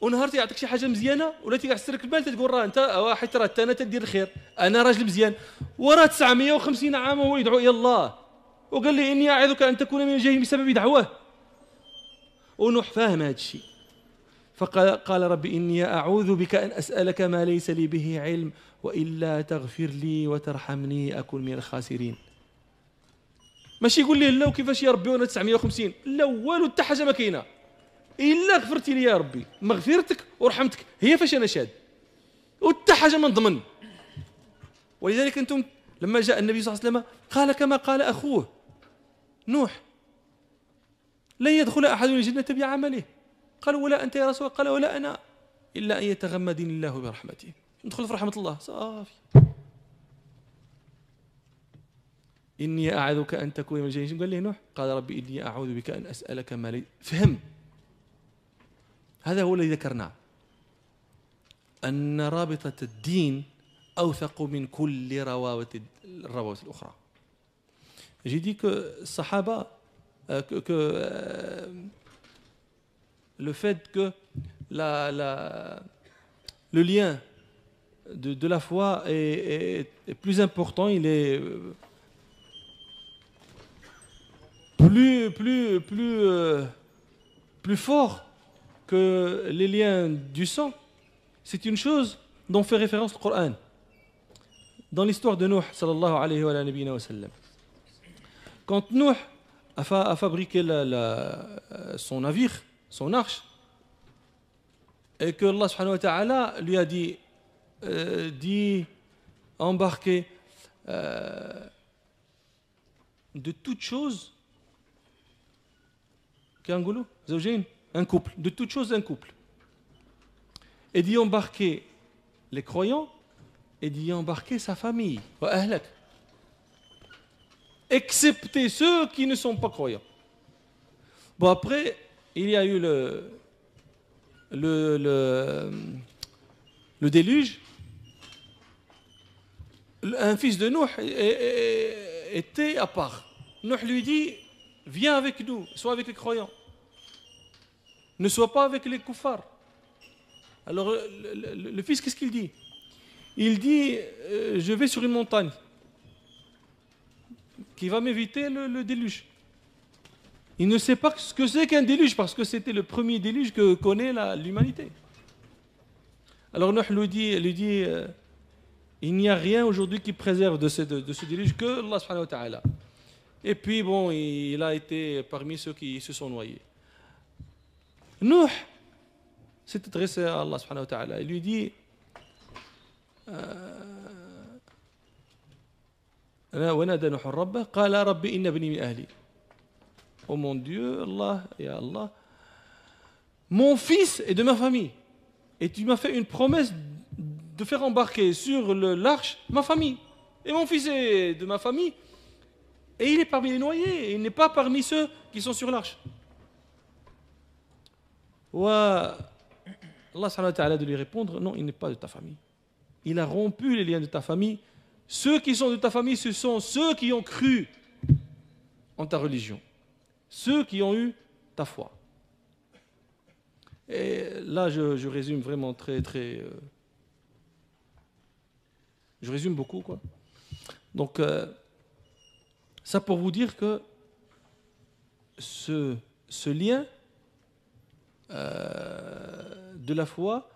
ونهار يعطيك شي حاجة مزيانة؟ ولا تيعسرك البال تقول راه أنت واحد راه أنا تدير الخير. أنا راجل مزيان. وراه 950 عام وهو يدعو إلى الله. وقال لي إني أعظك أن تكون من الجاهلين بسبب دعواه ونوح فاهم هذا الشيء. فقال قال ربي إني أعوذ بك أن أسألك ما ليس لي به علم وإلا تغفر لي وترحمني اكن من الخاسرين. ماشي يقول لي لا وكيفاش يا ربي وأنا 950 لا والو حتى حاجة ما كاينة. إلا غفرتي لي يا ربي مغفرتك ورحمتك. هي فاش أنا شاد؟ وحتى حاجة ما نضمن ولذلك أنتم لما جاء النبي صلى الله عليه وسلم قال كما قال أخوه نوح لن يدخل أحد الجنة بعمله قال ولا أنت يا رسول قال ولا أنا. إلا أن يتغمدني الله برحمته. ندخل في رحمة الله. صافي. إني أعذك أن تكون من الجاهلين. قال لي نوح قال ربي إني أعوذ بك أن أسألك ما لي. فهم. هذا هو الذي ذكرناه. أن رابطة الدين أوثق من كل روابط الروابط الأخرى. J'ai dit que Sahaba, euh, que, que euh, le fait que la, la, le lien de, de la foi est, est, est, plus important, il est euh, plus, plus, plus, euh, plus fort que les liens du sang. C'est une chose dont fait référence le Coran. Dans l'histoire de Nuh, sallallahu alayhi wa sallam. Quand Nuh a, fa a fabriqué la, son navire, son arche, et que Allah subhanahu wa ta'ala lui a dit, euh, embarquer euh, de toutes choses un couple, de toutes choses un couple. Et d'y embarquer les croyants et d'y embarquer sa famille. Excepté ceux qui ne sont pas croyants. Bon, après, il y a eu le déluge. Un fils de Nuh était à part. Nuh lui dit Viens avec nous, sois avec les croyants. Ne sois pas avec les koufars. Alors, le, le, fils, qu'est-ce qu'il dit? Il dit euh, Je vais sur une montagne qui va m'éviter le, déluge. Il ne sait pas ce que c'est qu'un déluge parce que c'était le premier déluge que connaît l'humanité. Alors Nuh lui dit, lui dit euh, il n'y a rien aujourd'hui qui préserve de ce, déluge que Allah. Et puis bon, il a été parmi ceux qui se sont noyés. Nuh s'est adressé à Allah subhanahu wa ta'ala. Il lui dit ونادى نوح ربه قال رب إن ابني من أهلي Oh mon Dieu, Allah, et Allah, mon fils est de ma famille. Et tu m'as fait une promesse de faire embarquer sur l'arche ma famille. Et mon fils est de ma famille. Et il est parmi les noyés. Il n'est pas parmi ceux qui sont sur l'arche. Allah de lui répondre non, il n'est pas de ta famille. Il a rompu les liens de ta famille. Ceux qui sont de ta famille, ce sont ceux qui ont cru en ta religion ceux qui ont eu ta foi. Et là, je, je résume vraiment très, très. Euh, je résume beaucoup, quoi. Donc, euh, ça pour vous dire que ce, ce lien euh, de la foi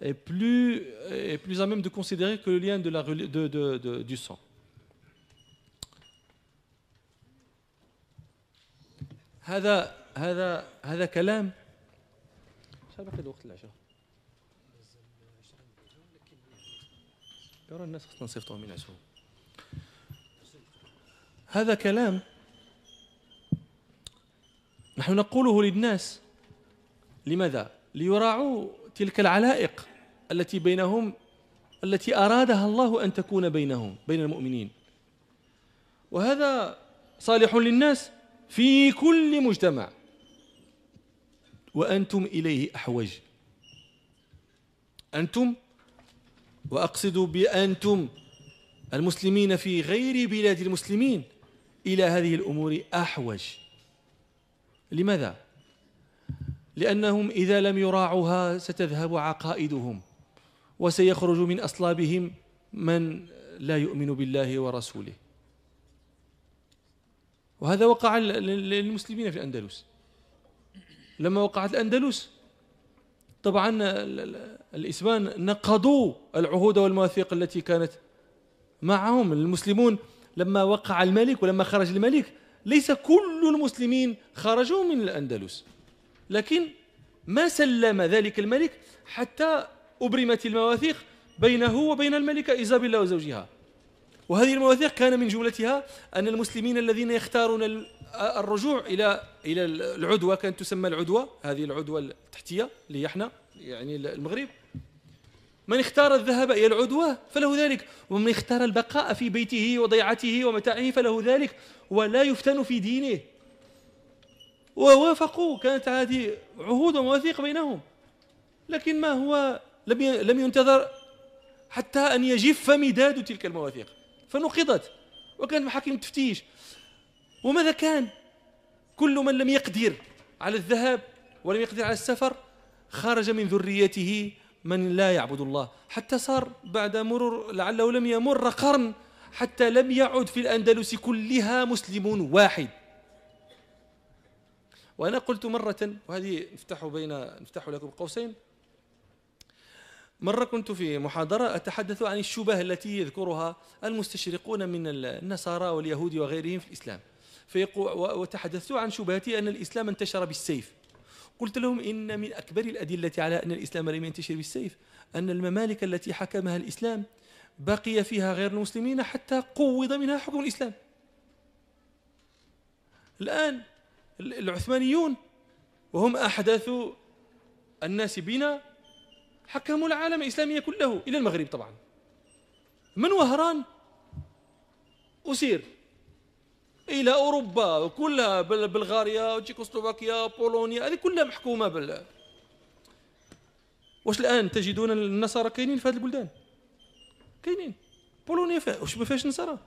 est plus, est plus à même de considérer que le lien de la, de, de, de, du sang. هذا هذا هذا كلام شحال باقي وقت العشاء يرى الناس خصنا نصيفطوهم ينعسوا هذا كلام نحن نقوله للناس لماذا؟ ليراعوا تلك العلائق التي بينهم التي أرادها الله أن تكون بينهم بين المؤمنين. وهذا صالح للناس في كل مجتمع. وأنتم إليه أحوج. أنتم وأقصد بأنتم المسلمين في غير بلاد المسلمين إلى هذه الأمور أحوج. لماذا؟ لأنهم إذا لم يراعوها ستذهب عقائدهم وسيخرج من أصلابهم من لا يؤمن بالله ورسوله. وهذا وقع للمسلمين في الأندلس. لما وقعت الأندلس طبعا الإسبان نقضوا العهود والمواثيق التي كانت معهم. المسلمون لما وقع الملك ولما خرج الملك ليس كل المسلمين خرجوا من الأندلس. لكن ما سلم ذلك الملك حتى أبرمت المواثيق بينه وبين الملكة إيزابيلا وزوجها. وهذه المواثيق كان من جملتها أن المسلمين الذين يختارون الرجوع إلى إلى العدوة كانت تسمى العدوة هذه العدوة التحتية اللي إحنا يعني المغرب. من اختار الذهاب إلى العدوة فله ذلك ومن اختار البقاء في بيته وضيعته ومتاعه فله ذلك ولا يفتن في دينه. ووافقوا كانت هذه عهود ومواثيق بينهم. لكن ما هو؟ لم لم ينتظر حتى أن يجف مداد تلك المواثيق. فنقضت. وكان محاكم التفتيش وماذا كان؟ كل من لم يقدر على الذهاب ولم يقدر على السفر خرج من ذريته من لا يعبد الله. حتى صار بعد مرور لعله لم يمر قرن حتى لم يعد في الأندلس كلها مسلم واحد. وأنا قلت مرة وهذه نفتح بين نفتح لكم قوسين. مرة كنت في محاضرة أتحدث عن الشبه التي يذكرها المستشرقون من النصارى واليهود وغيرهم في الإسلام. وتحدثت عن شبهتي أن الإسلام انتشر بالسيف. قلت لهم إن من أكبر الأدلة على أن الإسلام لم ينتشر بالسيف أن الممالك التي حكمها الإسلام بقي فيها غير المسلمين حتى قوض منها حكم الإسلام. الآن العثمانيون وهم أحداث الناس بنا حكموا العالم الإسلامي كله إلى المغرب طبعا. من وهران؟ أسير. إلى أوروبا كلها بلغاريا وتشيكوسلوفاكيا بولونيا هذه كلها محكومة بال. واش الآن تجدون النصارى كاينين في هذه البلدان؟ كاينين. بولونيا فيها. واش ما فيهاش نصارى؟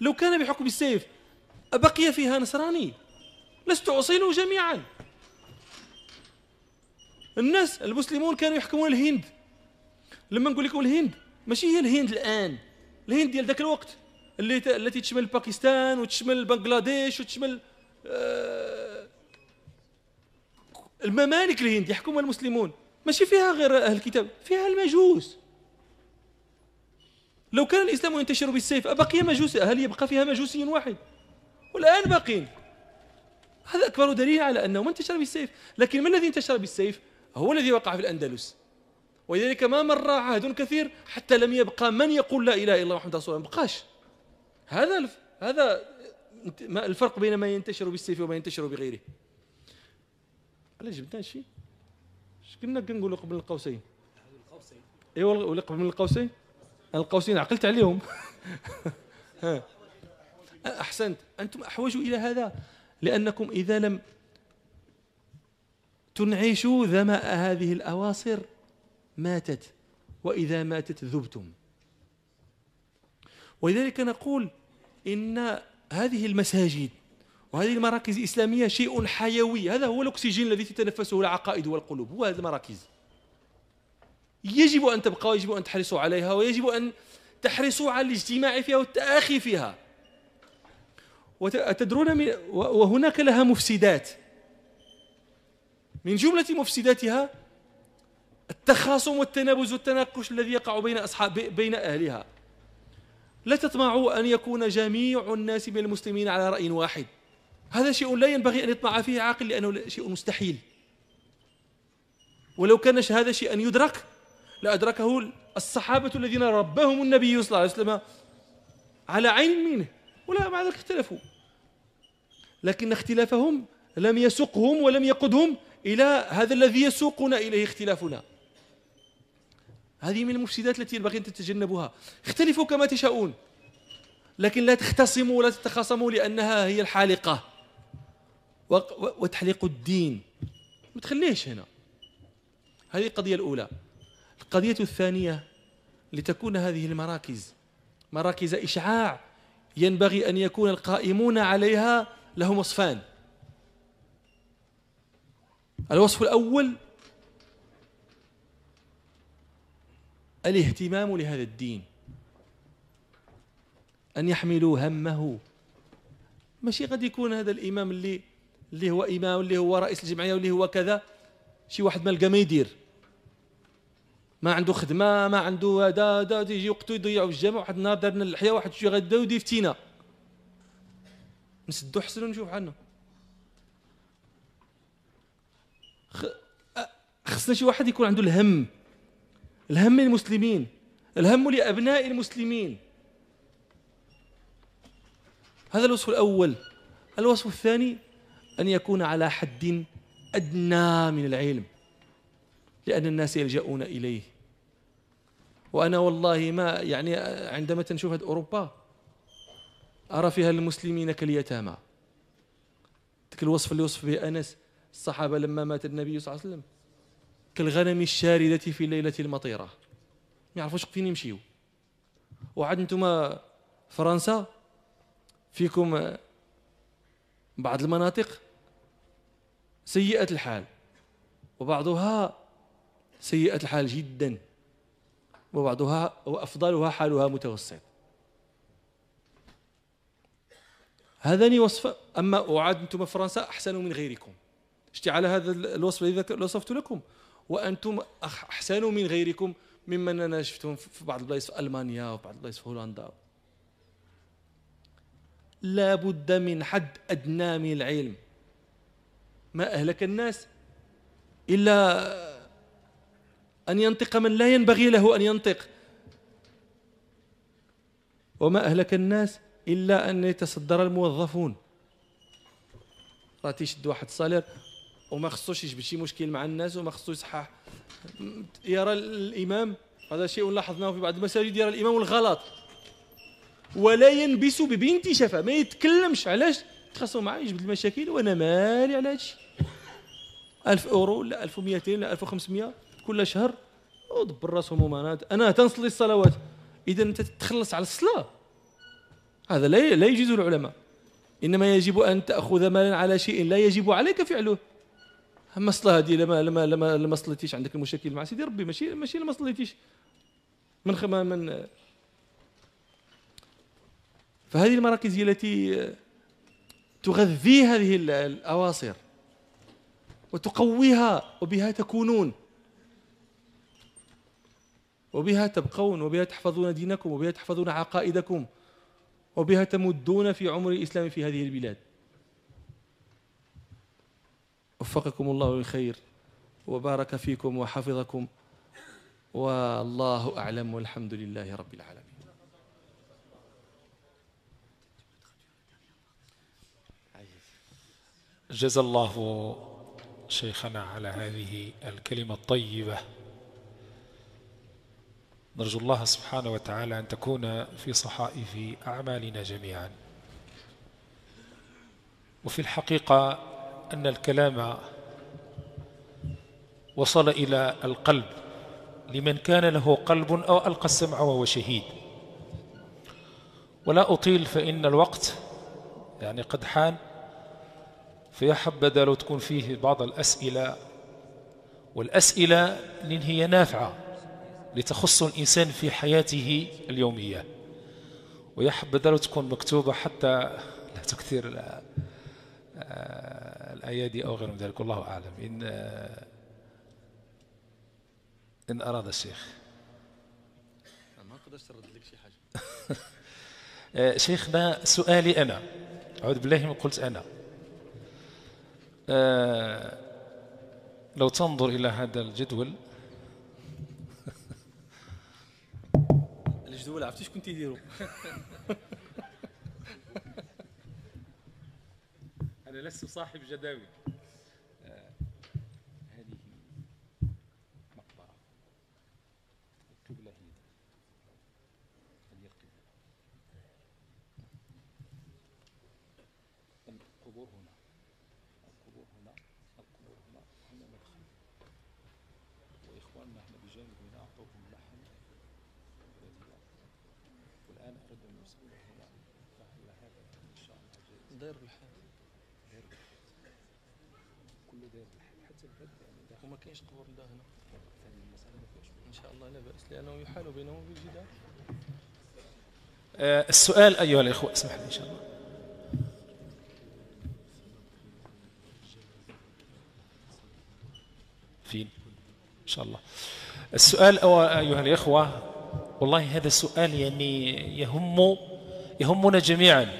لو كان بحكم السيف أبقي فيها نصراني. لست أصيل جميعا. الناس المسلمون كانوا يحكمون الهند. لما نقول لكم الهند ماشي هي الهند الآن. الهند ديال ذاك الوقت اللي التي تشمل باكستان وتشمل بنغلاديش وتشمل آه الممالك الهند يحكمها المسلمون. ماشي فيها غير أهل الكتاب فيها المجوس. لو كان الإسلام ينتشر بالسيف أبقي مجوس هل يبقى فيها مجوسي واحد؟ والآن باقين هذا أكبر دليل على أنه ما انتشر بالسيف لكن ما الذي انتشر بالسيف هو الذي وقع في الأندلس. ولذلك ما مر عهد كثير حتى لم يبقى من يقول لا إله إلا الله محمد رسول الله. بقاش. هذا هذا الفرق بين ما ينتشر بالسيف وما ينتشر بغيره. علاش جبنا شيء اش كنا كنقولوا قبل القوسين؟ ايوا ولا قبل من القوسين؟ القوسين عقلت عليهم. أحسنت. أنتم احوج إلى هذا. لأنكم إذا لم تنعشوا ذماء هذه الأواصر ماتت وإذا ماتت ذبتم. ولذلك نقول إن هذه المساجد وهذه المراكز الإسلامية شيء حيوي. هذا هو الأكسجين الذي تتنفسه العقائد والقلوب. هو هذه المراكز. يجب أن تبقى ويجب أن تحرصوا عليها ويجب أن تحرصوا على الاجتماع فيها والتآخي فيها. وتدرون وهناك لها مفسدات. من جملة مفسداتها التخاصم والتنابز والتناقش الذي يقع بين أصحاب بين أهلها. لا تطمعوا أن يكون جميع الناس من المسلمين على رأي واحد. هذا شيء لا ينبغي أن يطمع فيه عاقل لأنه شيء مستحيل. ولو كان هذا شيئا يدرك لأدركه الصحابة الذين ربهم النبي صلى الله عليه وسلم على عين منه ولا مع ذلك اختلفوا. لكن اختلافهم لم يسقهم ولم يقدهم إلى هذا الذي يسوقنا إليه اختلافنا. هذه من المفسدات التي ينبغي أن تتجنبوها اختلفوا كما تشاءون لكن لا تختصموا ولا تتخاصموا لأنها هي الحالقة. وتحليق الدين. ما تخليش هنا. هذه القضية الأولى. القضية الثانية لتكون هذه المراكز. مراكز إشعاع. ينبغي أن يكون القائمون عليها لهم وصفان. الوصف الأول الاهتمام لهذا الدين. أن يحملوا همه. ماشي قد يكون هذا الإمام اللي اللي هو إمام اللي هو رئيس الجمعية واللي هو كذا شي واحد ما لقى ما يدير. ما عنده خدمة ما عنده هذا هذا يجي وقته يضيعوا في الجامع واحد النهار دارنا اللحية واحد شي غدا ودي فتينا نسدو حسن ونشوف عنا خصنا شي واحد يكون عنده الهم. الهم للمسلمين. الهم لأبناء المسلمين. هذا الوصف الأول. الوصف الثاني أن يكون على حد أدنى من العلم. لأن الناس يلجؤون إليه. وأنا والله ما يعني عندما تنشوف أوروبا أرى فيها المسلمين كاليتامى. ذاك الوصف اللي وصف به أنس الصحابة لما مات النبي صلى الله عليه وسلم كالغنم الشاردة في الليلة المطيرة. ما يعرفوش فين يمشيو. وعاد أنتم فرنسا فيكم بعض المناطق سيئة الحال. وبعضها سيئة الحال جدا. وبعضها وأفضلها حالها متوسط. هذان وصف أما أعاد أنتم فرنسا أحسن من غيركم. اشتي على هذا الوصف الذي وصفت لكم. وأنتم أحسن من غيركم ممن أنا شفتهم في بعض البلايص في ألمانيا وفي بعض البلايص في هولندا. لا بد من حد أدنى من العلم. ما أهلك الناس إلا أن ينطق من لا ينبغي له أن ينطق. وما أهلك الناس إلا أن يتصدر الموظفون. راه تيشد واحد الصالير وما خصوش يجبد شي مشكل مع الناس وما خصو يصحح. يرى الإمام هذا شيء لاحظناه في بعض المساجد يرى الإمام الغلط. ولا ينبس ببنت شفا ما يتكلمش علاش؟ تخصو معاه يجبد المشاكل وأنا مالي على هادشي 1000 اورو ولا 1200 ولا 1500 كل شهر. ودبر راسهم أنا تنصلي الصلوات. إذا أنت تتخلص على الصلاة. هذا لا لا يجيز العلماء إنما يجب أن تأخذ مالا على شيء لا يجب عليك فعله. الصلاه هذه لما لما لما لما صليتيش عندك المشاكل مع سيدي ربي ماشي ماشي لما صليتيش. من خما من فهذه المراكز هي التي تغذي هذه الأواصر وتقويها وبها تكونون. وبها تبقون وبها تحفظون دينكم وبها تحفظون عقائدكم. وبها تمدون في عمر الإسلام في هذه البلاد. وفقكم الله للخير وبارك فيكم وحفظكم والله أعلم والحمد لله رب العالمين. جزا الله شيخنا على هذه الكلمة الطيبة. نرجو الله سبحانه وتعالى أن تكون في صحائف أعمالنا جميعا. وفي الحقيقة أن الكلام وصل إلى القلب لمن كان له قلب أو ألقى السمع وهو شهيد. ولا أطيل فإن الوقت يعني قد حان فيا حبذا لو تكون فيه بعض الأسئلة والأسئلة لأن هي نافعة. لتخص الإنسان في حياته اليومية. ويا حبذا لو تكون مكتوبة حتى لا تكثر آه، الأيادي أو غير من ذلك. والله أعلم. إن آه، إن أراد الشيخ. ما قدرت ترد لك شي حاجة. آه، شيخنا سؤالي أنا. أعوذ بالله من قلت أنا. لو تنظر إلى هذا الجدول الجدول عرفتي شكون تيديروا أنا لست صاحب جداول داير حتى البلد يعني وما كاينش قبور لا هنا ان شاء الله لا باس لأنه يحال بينهم وبين الجدار آه السؤال أيها الإخوة اسمح لي إن شاء الله. فين إن شاء الله. السؤال أيها الإخوة والله هذا السؤال يعني يهم يهمنا جميعا.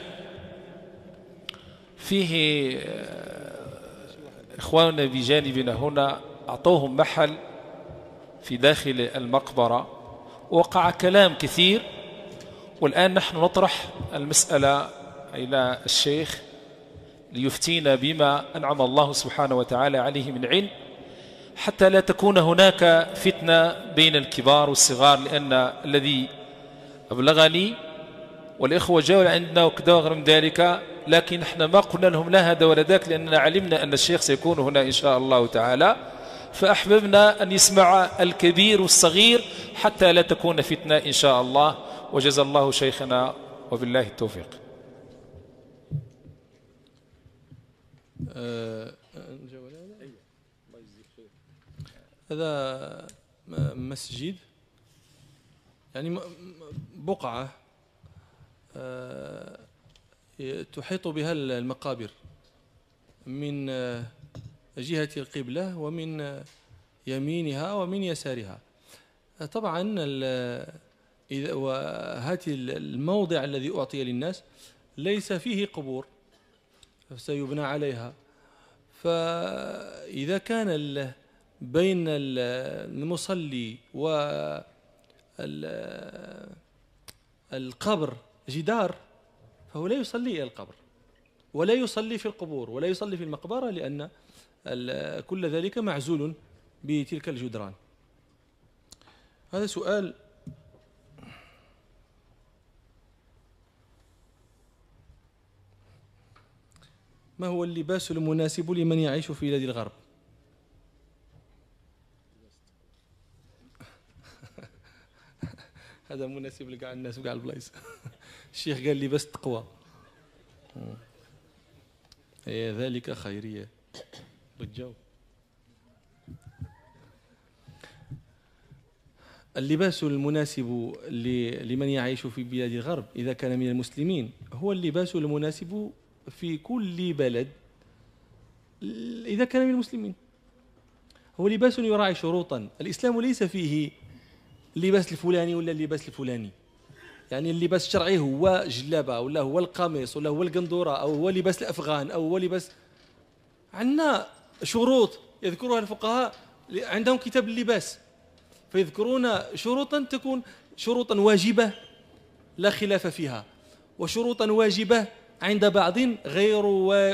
فيه إخواننا بجانبنا هنا أعطوهم محل في داخل المقبرة وقع كلام كثير والآن نحن نطرح المسألة إلى الشيخ ليفتينا بما أنعم الله سبحانه وتعالى عليه من علم حتى لا تكون هناك فتنة بين الكبار والصغار لأن الذي أبلغني والإخوة جاءوا عندنا وكذا وغير من ذلك لكن إحنا ما قلنا لهم لا هذا ولا ذاك لأننا علمنا أن الشيخ سيكون هنا إن شاء الله تعالى. فأحببنا أن يسمع الكبير والصغير حتى لا تكون فتنة إن شاء الله. وجزى الله شيخنا وبالله التوفيق. هذا مسجد يعني بقعة. آه، تحيط بها المقابر من آه، جهة القبلة ومن يمينها ومن يسارها. طبعا إذا وهذه الموضع الذي أعطي للناس ليس فيه قبور سيبنى عليها. فإذا كان بين المصلي والقبر جدار فهو لا يصلي إلى القبر ولا يصلي في القبور ولا يصلي في المقبرة لأن كل ذلك معزول بتلك الجدران. هذا سؤال ما هو اللباس المناسب لمن يعيش في بلاد الغرب؟ هذا مناسب لكاع الناس وكاع البلايص. الشيخ قال لي بس تقوى. هي ذلك خيرية. بالجو اللباس المناسب لمن يعيش في بلاد الغرب إذا كان من المسلمين هو اللباس المناسب في كل بلد إذا كان من المسلمين. هو لباس يراعي شروطا. الإسلام ليس فيه اللباس الفلاني ولا اللباس الفلاني. يعني اللباس الشرعي هو جلابة ولا هو القميص ولا هو القندورة أو هو لباس الأفغان أو هو لباس عندنا شروط يذكرها الفقهاء عندهم كتاب اللباس فيذكرون شروطا تكون شروطا واجبة لا خلاف فيها وشروطا واجبة عند بعض غير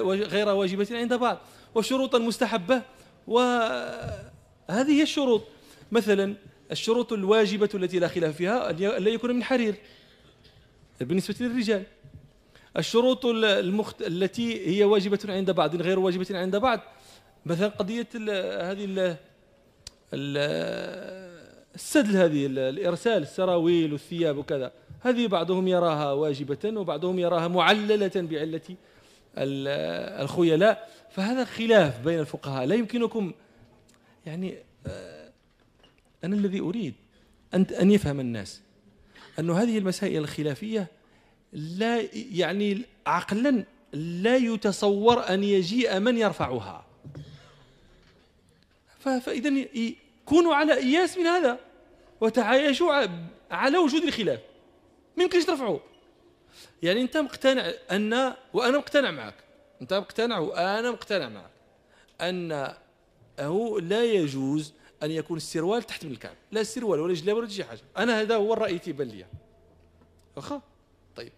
غير واجبة عند بعض وشروطا مستحبة وهذه هي الشروط. مثلا الشروط الواجبة التي لا خلاف فيها أن لا يكون من حرير. بالنسبة للرجال. الشروط المخت... التي هي واجبة عند بعض غير واجبة عند بعض. مثلا قضية ال... هذه ال... السدل هذه الإرسال السراويل والثياب وكذا. هذه بعضهم يراها واجبة وبعضهم يراها معللة بعلة الخيلاء. فهذا خلاف بين الفقهاء. لا يمكنكم يعني آه، أنا الذي أريد أن أن يفهم الناس. أن هذه المسائل الخلافية لا يعني عقلا لا يتصور أن يجيء من يرفعها. فإذا كونوا على إياس من هذا وتعايشوا على وجود الخلاف. ما يمكنش ترفعوه. يعني أنت مقتنع أن وأنا مقتنع معك. أنت مقتنع وأنا مقتنع معك أن هو لا يجوز أن يكون السروال تحت من الكعب. لا السروال ولا الجلاب ولا شي حاجة. أنا هذا هو الرأي تيبان لي واخا؟ طيب.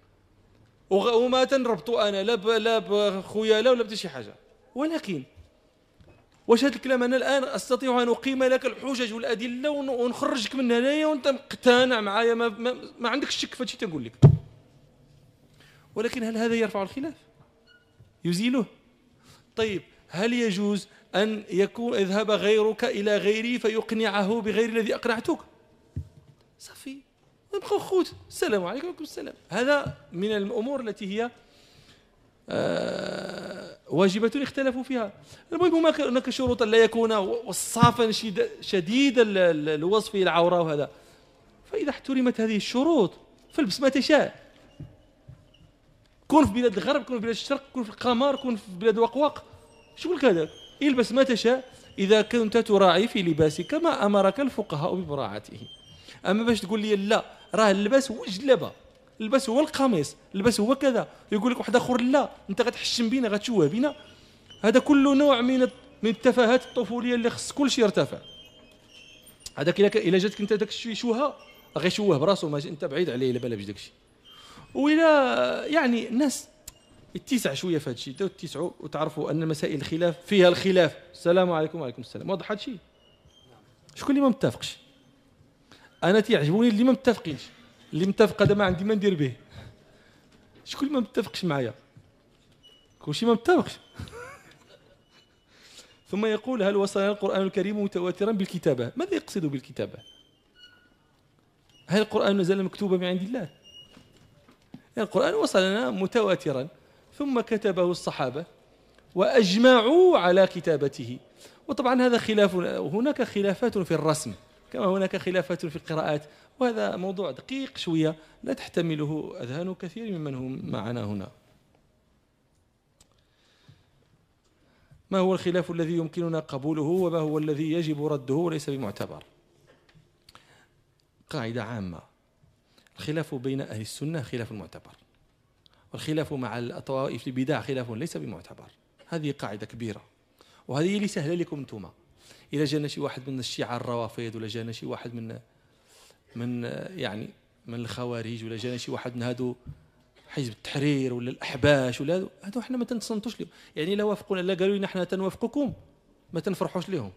وما تنربط أنا لا لا بخياله ولا بشي حاجة. ولكن واش هذا الكلام؟ أنا الآن أستطيع أن أقيم لك الحجج والأدلة ونخرجك من هنايا وأنت مقتنع معايا. ما, ما, ما عندكش شك في تنقول لك. ولكن هل هذا يرفع الخلاف؟ يزيله؟ طيب. هل يجوز أن يكون يذهب غيرك إلى غيري فيقنعه بغير الذي أقنعتك. صافي. نبقاو خوت. السلام عليكم وعليكم السلام. هذا من الأمور التي هي آه، واجبة اختلفوا فيها. المهم هناك شروط لا يكون وصافا شديد الوصف العورة وهذا. فإذا احترمت هذه الشروط فالبس ما تشاء. كون في بلاد الغرب كون في بلاد الشرق كون في القمر كون في بلاد وقوق. شو هذا؟ إلبس ما تشاء إذا كنت تراعي في لباسك ما أمرك الفقهاء بمراعاته أما باش تقول لي لا راه اللباس هو الجلبة البس هو القميص البس هو كذا. يقول لك واحد آخر لا أنت غتحشم بينا غتشوه بينا. هذا كل نوع من من التفاهات الطفولية اللي خص كل شيء يرتفع. هذاك إلا جاتك أنت داك الشيء شوها غيشوه براسو ما أنت بعيد عليه الا بالا داك الشيء. والى يعني الناس اتسع شوية في هذا الشيء. تتسعوا وتعرفوا أن مسائل الخلاف فيها الخلاف. السلام عليكم وعليكم السلام. واضح هذا الشيء؟ شكون اللي ما متفقش؟ أنا تيعجبوني اللي ما متفقينش. اللي متفق هذا ما عندي ما ندير به. شكون اللي ما متفقش معايا؟ كلشي ما متفقش. ثم يقول هل وصلنا القرآن الكريم متواترا بالكتابة؟ ماذا يقصد بالكتابة؟ هل القرآن نزل مكتوبا من عند الله؟ القرآن وصلنا متواترا. ثم كتبه الصحابة وأجمعوا على كتابته. وطبعا هذا خلاف هناك خلافات في الرسم كما هناك خلافات في القراءات وهذا موضوع دقيق شوية لا تحتمله أذهان كثير ممن هم معنا هنا. ما هو الخلاف الذي يمكننا قبوله وما هو الذي يجب رده وليس بمعتبر؟ قاعدة عامة. الخلاف بين أهل السنة خلاف معتبر. والخلاف مع الطوائف البدع خلاف ليس بمعتبر. هذه قاعدة كبيرة. وهذه اللي سهلة لكم أنتم. إذا جانا شي واحد من الشيعة الروافض ولا جانا شي واحد من من يعني من الخوارج ولا جانا شي واحد من هادو حزب التحرير ولا الأحباش ولا هادو إحنا ما تنتصنتوش لهم يعني لا وافقونا لا قالوا لنا إحنا تنوافقكم ما تنفرحوش لهم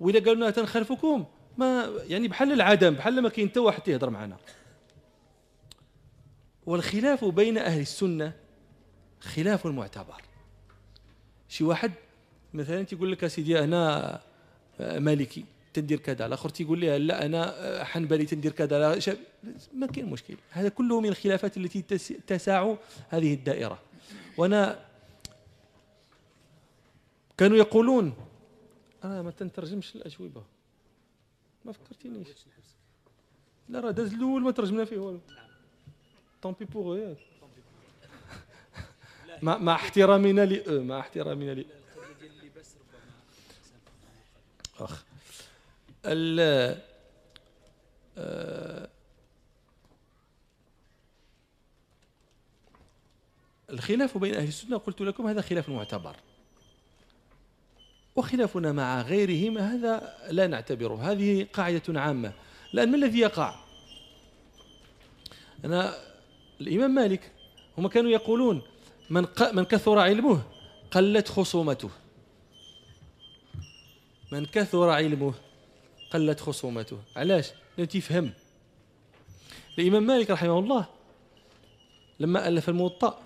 واذا قالوا لنا تنخالفكم ما يعني بحال العدم بحال ما كاين حتى واحد يهضر معنا. والخلاف بين أهل السنة خلاف معتبر شي واحد مثلا تيقول لك سيدي أنا مالكي تندير كذا. الآخر تيقول لي لا أنا حنبلي تندير كذا. لا ما كاين مشكل. هذا كله من الخلافات التي تسع هذه الدائرة. وأنا كانوا يقولون أنا ما تنترجمش الأجوبة. ما فكرتينيش لا راه داز الأول ما ترجمنا فيه والو. طومبي بوغ مع احترامنا ل مع احترامنا ل اخ آه، الخلاف بين أهل السنة قلت لكم هذا خلاف معتبر. وخلافنا مع غيرهم هذا لا نعتبره. هذه قاعدة عامة. لأن ما الذي يقع؟ أنا الإمام مالك هم كانوا يقولون من من كثر علمه قلت خصومته. من كثر علمه قلت خصومته. علاش؟ لأنه تيفهم الإمام مالك رحمه الله لما ألف الموطأ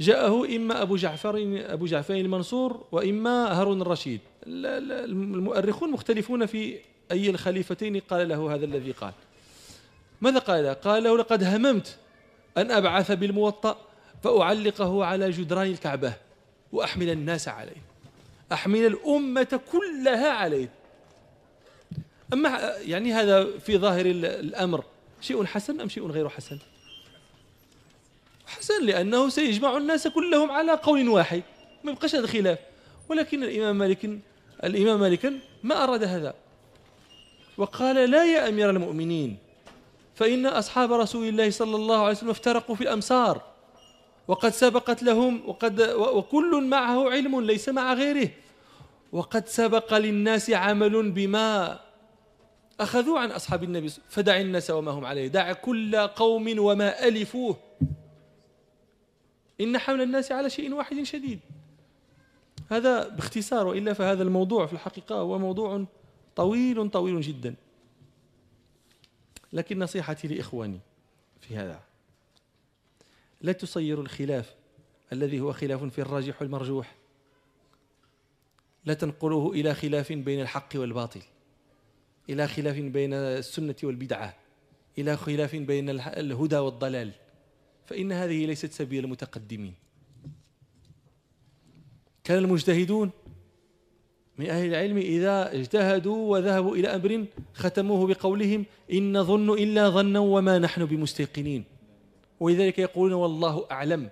جاءه إما أبو جعفر أبو جعفر المنصور وإما هارون الرشيد. المؤرخون مختلفون في أي الخليفتين قال له هذا الذي قال. ماذا قال؟ قال له لقد هممت أن أبعث بالموطأ فأعلقه على جدران الكعبة وأحمل الناس عليه. أحمل الأمة كلها عليه. أما يعني هذا في ظاهر الأمر شيء حسن أم شيء غير حسن؟ حسن لأنه سيجمع الناس كلهم على قول واحد ما يبقاش هذا خلاف. ولكن الإمام مالك الإمام مالك ما أراد هذا. وقال لا يا أمير المؤمنين فإن أصحاب رسول الله صلى الله عليه وسلم افترقوا في الأمصار وقد سبقت لهم وقد وكل معه علم ليس مع غيره. وقد سبق للناس عمل بما أخذوا عن أصحاب النبي فدع الناس وما هم عليه. دع كل قوم وما ألفوه. إن حمل الناس على شيء واحد شديد. هذا باختصار وإلا فهذا الموضوع في الحقيقة هو موضوع طويل طويل جدا. لكن نصيحتي لإخواني في هذا. لا تصيروا الخلاف الذي هو خلاف في الراجح والمرجوح. لا تنقلوه إلى خلاف بين الحق والباطل. إلى خلاف بين السنة والبدعة. إلى خلاف بين الهدى والضلال. فإن هذه ليست سبيل المتقدمين. كان المجتهدون من أهل العلم إذا اجتهدوا وذهبوا إلى أمر ختموه بقولهم إن نظن إلا ظنا وما نحن بمستيقنين. ولذلك يقولون والله أعلم.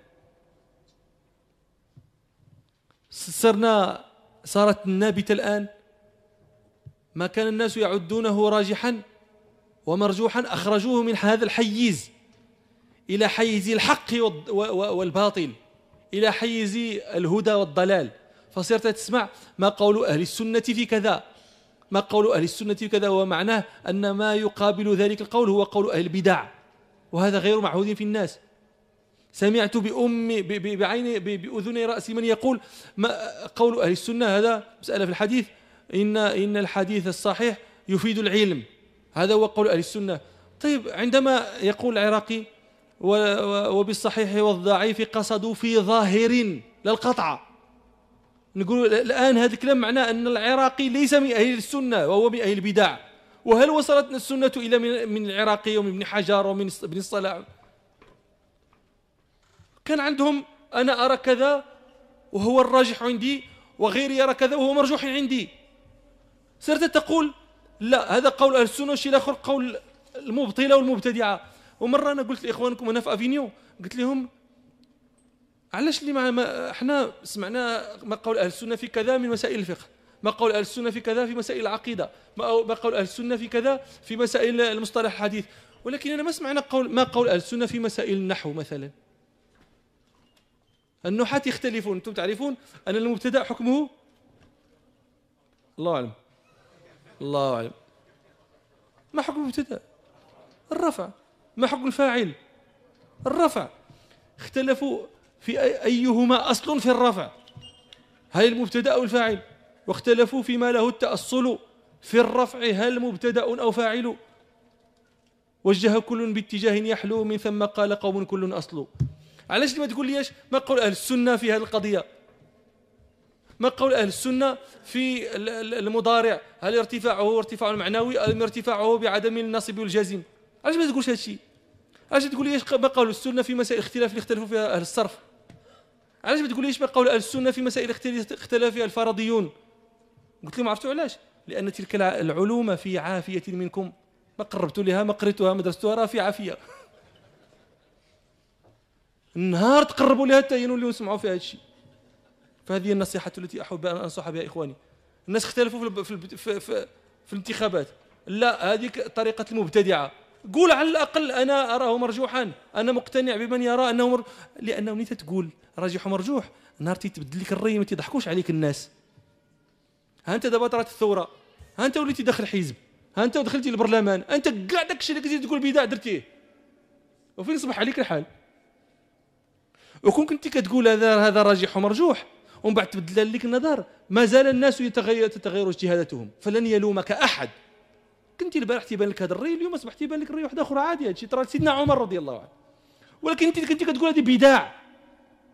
صرنا صارت النابتة الآن. ما كان الناس يعدونه راجحا ومرجوحا أخرجوه من هذا الحيز. إلى حيز الحق والباطل. إلى حيز الهدى والضلال. فصرت تسمع ما قول أهل السنة في كذا. ما قول أهل السنة في كذا ومعناه أن ما يقابل ذلك القول هو قول أهل البدع. وهذا غير معهود في الناس. سمعت بأم بعين بأذني رأسي من يقول ما قول أهل السنة هذا مسألة في الحديث. إن إن الحديث الصحيح يفيد العلم. هذا هو قول أهل السنة. طيب عندما يقول العراقي وبالصحيح والضعيف قصدوا في ظاهر للقطع نقول الآن هذا الكلام معناه أن العراقي ليس من أهل السنة وهو من أهل البدع. وهل وصلت السنة إلى من العراقي ومن ابن حجر ومن ابن الصلاح كان عندهم أنا أرى كذا وهو الراجح عندي وغيري يرى كذا وهو مرجوح عندي. صرت تقول لا هذا قول أهل السنة والشيء الآخر قول المبطلة والمبتدعة. ومرة أنا قلت لإخوانكم هنا في أفينيو قلت لهم علاش اللي ما إحنا سمعنا ما قول أهل السنة في كذا من مسائل الفقه. ما قول أهل السنة في كذا في مسائل العقيدة. ما قول أهل السنة في كذا في مسائل المصطلح الحديث. ولكن أنا ما سمعنا قول ما قول أهل السنة في مسائل النحو مثلا. النحاة يختلفون. أنتم تعرفون أن المبتدأ حكمه؟ الله أعلم. الله أعلم. ما حكم المبتدأ؟ الرفع. ما حكم الفاعل؟ الرفع. اختلفوا في أيهما أصل في الرفع. هل المبتدأ أو الفاعل؟ واختلفوا فيما له التأصل في الرفع. هل مبتدأ أو فاعل؟ وجه كل باتجاه يحلو من ثم قال قوم كل أصل. علاش ما تقول لي ما قول أهل السنة في هذه القضية. ما قول أهل السنة في المضارع؟ هل ارتفاعه ارتفاع معنوي أم ارتفاعه بعدم النصب والجزم؟ علاش ما تقولش هذا الشيء؟ علاش تقول لي ما قول السنة في مسائل اختلاف اللي اختلفوا فيها أهل الصرف؟ علاش ما تقوليش بقول أهل السنة في مسائل اختلف فيها الفرضيون؟ قلت لهم عرفتوا علاش؟ لأن تلك العلوم في عافية منكم. ما قربتوا لها ما قريتوها ما درستوها راه في عافية. النهار تقربوا لها حتى ينولوا يسمعوا في هذا الشيء فهذه النصيحة التي أحب أن انصح بها إخواني. الناس اختلفوا في في في, في, في الانتخابات. لا هذه طريقة المبتدعة. قول على الأقل أنا أراه مرجوحا. أنا مقتنع بمن يرى أنه مر... لأنه ملي تقول راجح ومرجوح. نهار تيتبدل لك الري ما تيضحكوش عليك الناس. ها أنت دابا طرات الثورة. ها أنت وليتي داخل حزب. ها أنت دخلتي البرلمان. أنت كاع داكشي اللي كنتي تقول بداع درتيه وفين صبح عليك الحال؟ وكون كنتي كتقول هذا هذا راجح ومرجوح ومن بعد تبدل لك النظر ما زال الناس يتغير تتغير اجتهاداتهم. فلن يلومك أحد. كنتي البارح تيبان لك هذا الري اليوم أصبح تيبان لك الري واحد آخر عادي. هادشي ترى سيدنا عمر رضي الله عنه. ولكن أنت كنتي كتقول هذه بداع.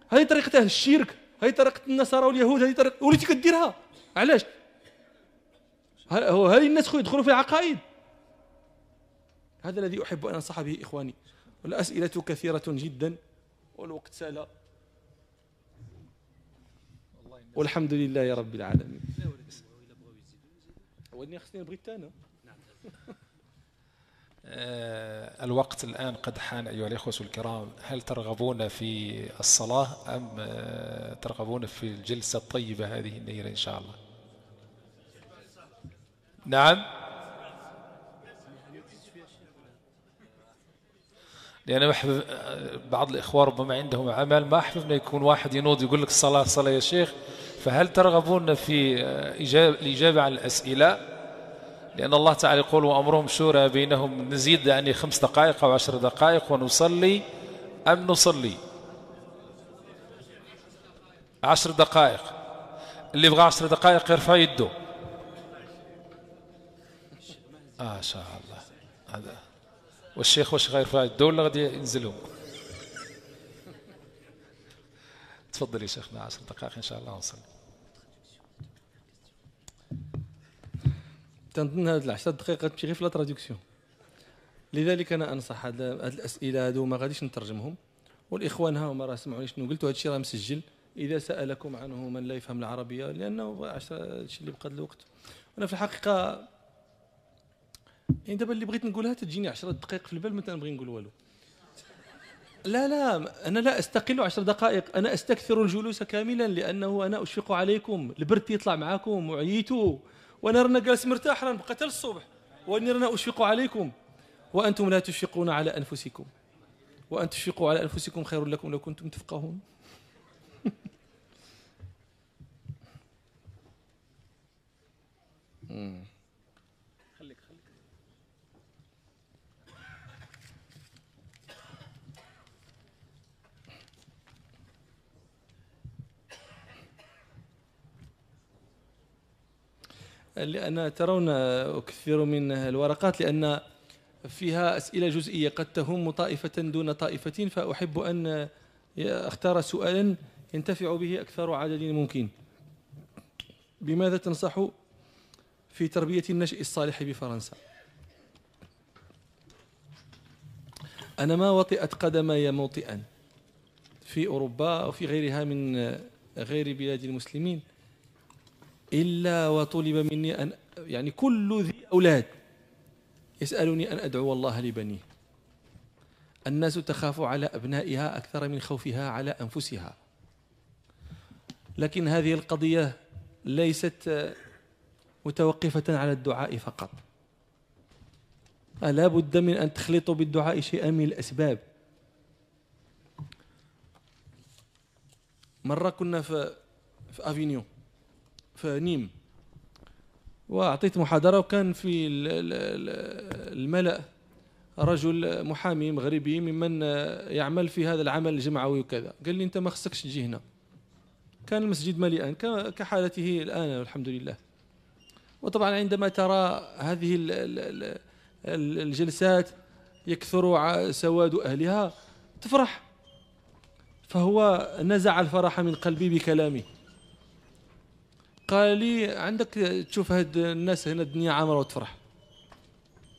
هذه طريقة أهل الشرك هذه طريقة النصارى واليهود هذه طريقة وليتي كديرها. علاش؟ هذه الناس يدخلوا في العقائد. هذا الذي أحب أن أنصح به إخواني. والأسئلة كثيرة جدا والوقت سال والحمد لله يا رب العالمين. خصني نبغي الثاني الوقت الآن قد حان أيها الإخوة الكرام. هل ترغبون في الصلاة أم آه، ترغبون في الجلسة الطيبة هذه النيرة إن شاء الله؟ نعم. لأن أحبب بعض الإخوة ربما عندهم عمل ما أحبب أن يكون واحد ينوض يقول لك الصلاة صلاة يا شيخ. فهل ترغبون في آه، الإجابة عن الأسئلة؟ لأن الله تعالى يقول وأمرهم شورى بينهم نزيد يعني خمس دقائق أو عشر دقائق ونصلي أم نصلي؟ عشر دقائق. اللي يبغى عشر دقائق يرفع يده. آه شاء الله. هذا. والشيخ واش غيرفع يده ولا غادي ينزلهم تفضل يا شيخنا عشر دقائق إن شاء الله ونصلي. تنظن هاد العشر دقائق تمشي غير في لا تراديكسيون. لذلك أنا أنصح هاد الأسئلة هادو ما غاديش نترجمهم. والإخوان ها هما راه سمعوني شنو قلت الشيء راه مسجل. إذا سألكم عنه من لا يفهم العربية لأنه الشيء اللي بقى الوقت. أنا في الحقيقة يعني دابا اللي بغيت نقولها تجيني 10 دقائق في البال ما نبغي نقول والو. لا لا أنا لا أستقل عشر دقائق. أنا أستكثر الجلوس كاملا لأنه أنا أشفق عليكم. البرد يطلع معاكم وعييتوا وانا رانا جالس مرتاح رانا نبقى حتى للصبح. واني رانا أشفق عليكم. وأنتم لا تشفقون على أنفسكم. وأن تشفقوا على أنفسكم خير لكم لو كنتم تفقهون. خليك لأن ترون كثير من الورقات لأن فيها أسئلة جزئية قد تهم طائفة دون طائفة فأحب أن أختار سؤالا ينتفع به أكثر عدد ممكن. بماذا تنصح في تربية النشء الصالح بفرنسا؟ أنا ما وطئت قدمي موطئا في أوروبا أو في غيرها من غير بلاد المسلمين. إلا وطلب مني أن يعني كل ذي أولاد يسألني أن أدعو الله لبنيه. الناس تخاف على أبنائها أكثر من خوفها على أنفسها. لكن هذه القضية ليست متوقفة على الدعاء فقط. لا بد من أن تخلطوا بالدعاء شيئا من الأسباب. مرة كنا في في افينيون في نيم وأعطيت محاضرة وكان في الملأ رجل محامي مغربي ممن يعمل في هذا العمل الجمعوي وكذا. قال لي أنت ما خصكش تجي هنا. كان المسجد مليئا كحالته الآن والحمد لله. وطبعا عندما ترى هذه الجلسات يكثر سواد أهلها تفرح. فهو نزع الفرح من قلبي بكلامه. قال لي عندك تشوف هاد الناس هنا الدنيا عامرة وتفرح.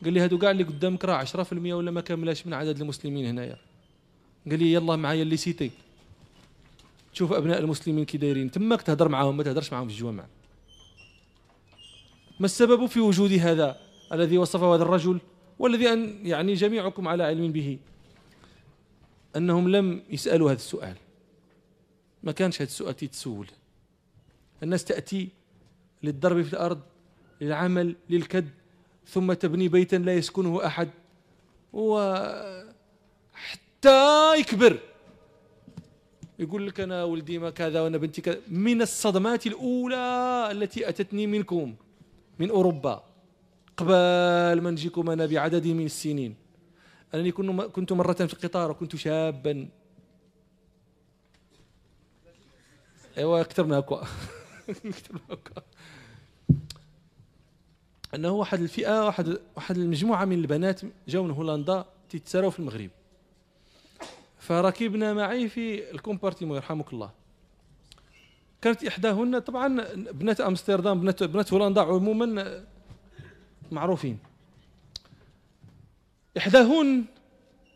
قال لي هادو كاع اللي قدامك راه 10% ولا ما كاملاش من عدد المسلمين هنايا. قال لي يلا معايا اللي سيتي. تشوف أبناء المسلمين كي دايرين. تماك تهضر معاهم ما تهضرش معاهم في الجوامع. ما السبب في وجود هذا الذي وصفه هذا الرجل؟ والذي أن يعني جميعكم على علم به. أنهم لم يسألوا هذا السؤال. ما كانش هذا السؤال تتسول الناس تأتي للضرب في الأرض للعمل للكد ثم تبني بيتا لا يسكنه أحد. وحتى يكبر. يقول لك أنا ولدي ما كذا وأنا بنتي كذا. من الصدمات الأولى التي أتتني منكم من أوروبا. قبل ما نجيكم أنا بعدد من السنين. أنني كنت مرة في القطار وكنت شابا. ايوا أكثر من هكا انه واحد الفئة واحد واحد المجموعة من البنات جاوا من هولندا تيتساراو في المغرب. فركبنا معي في الكومبارتيمون يرحمك الله. كانت إحداهن طبعا بنات أمستردام بنات بنات هولندا عموما معروفين. إحداهن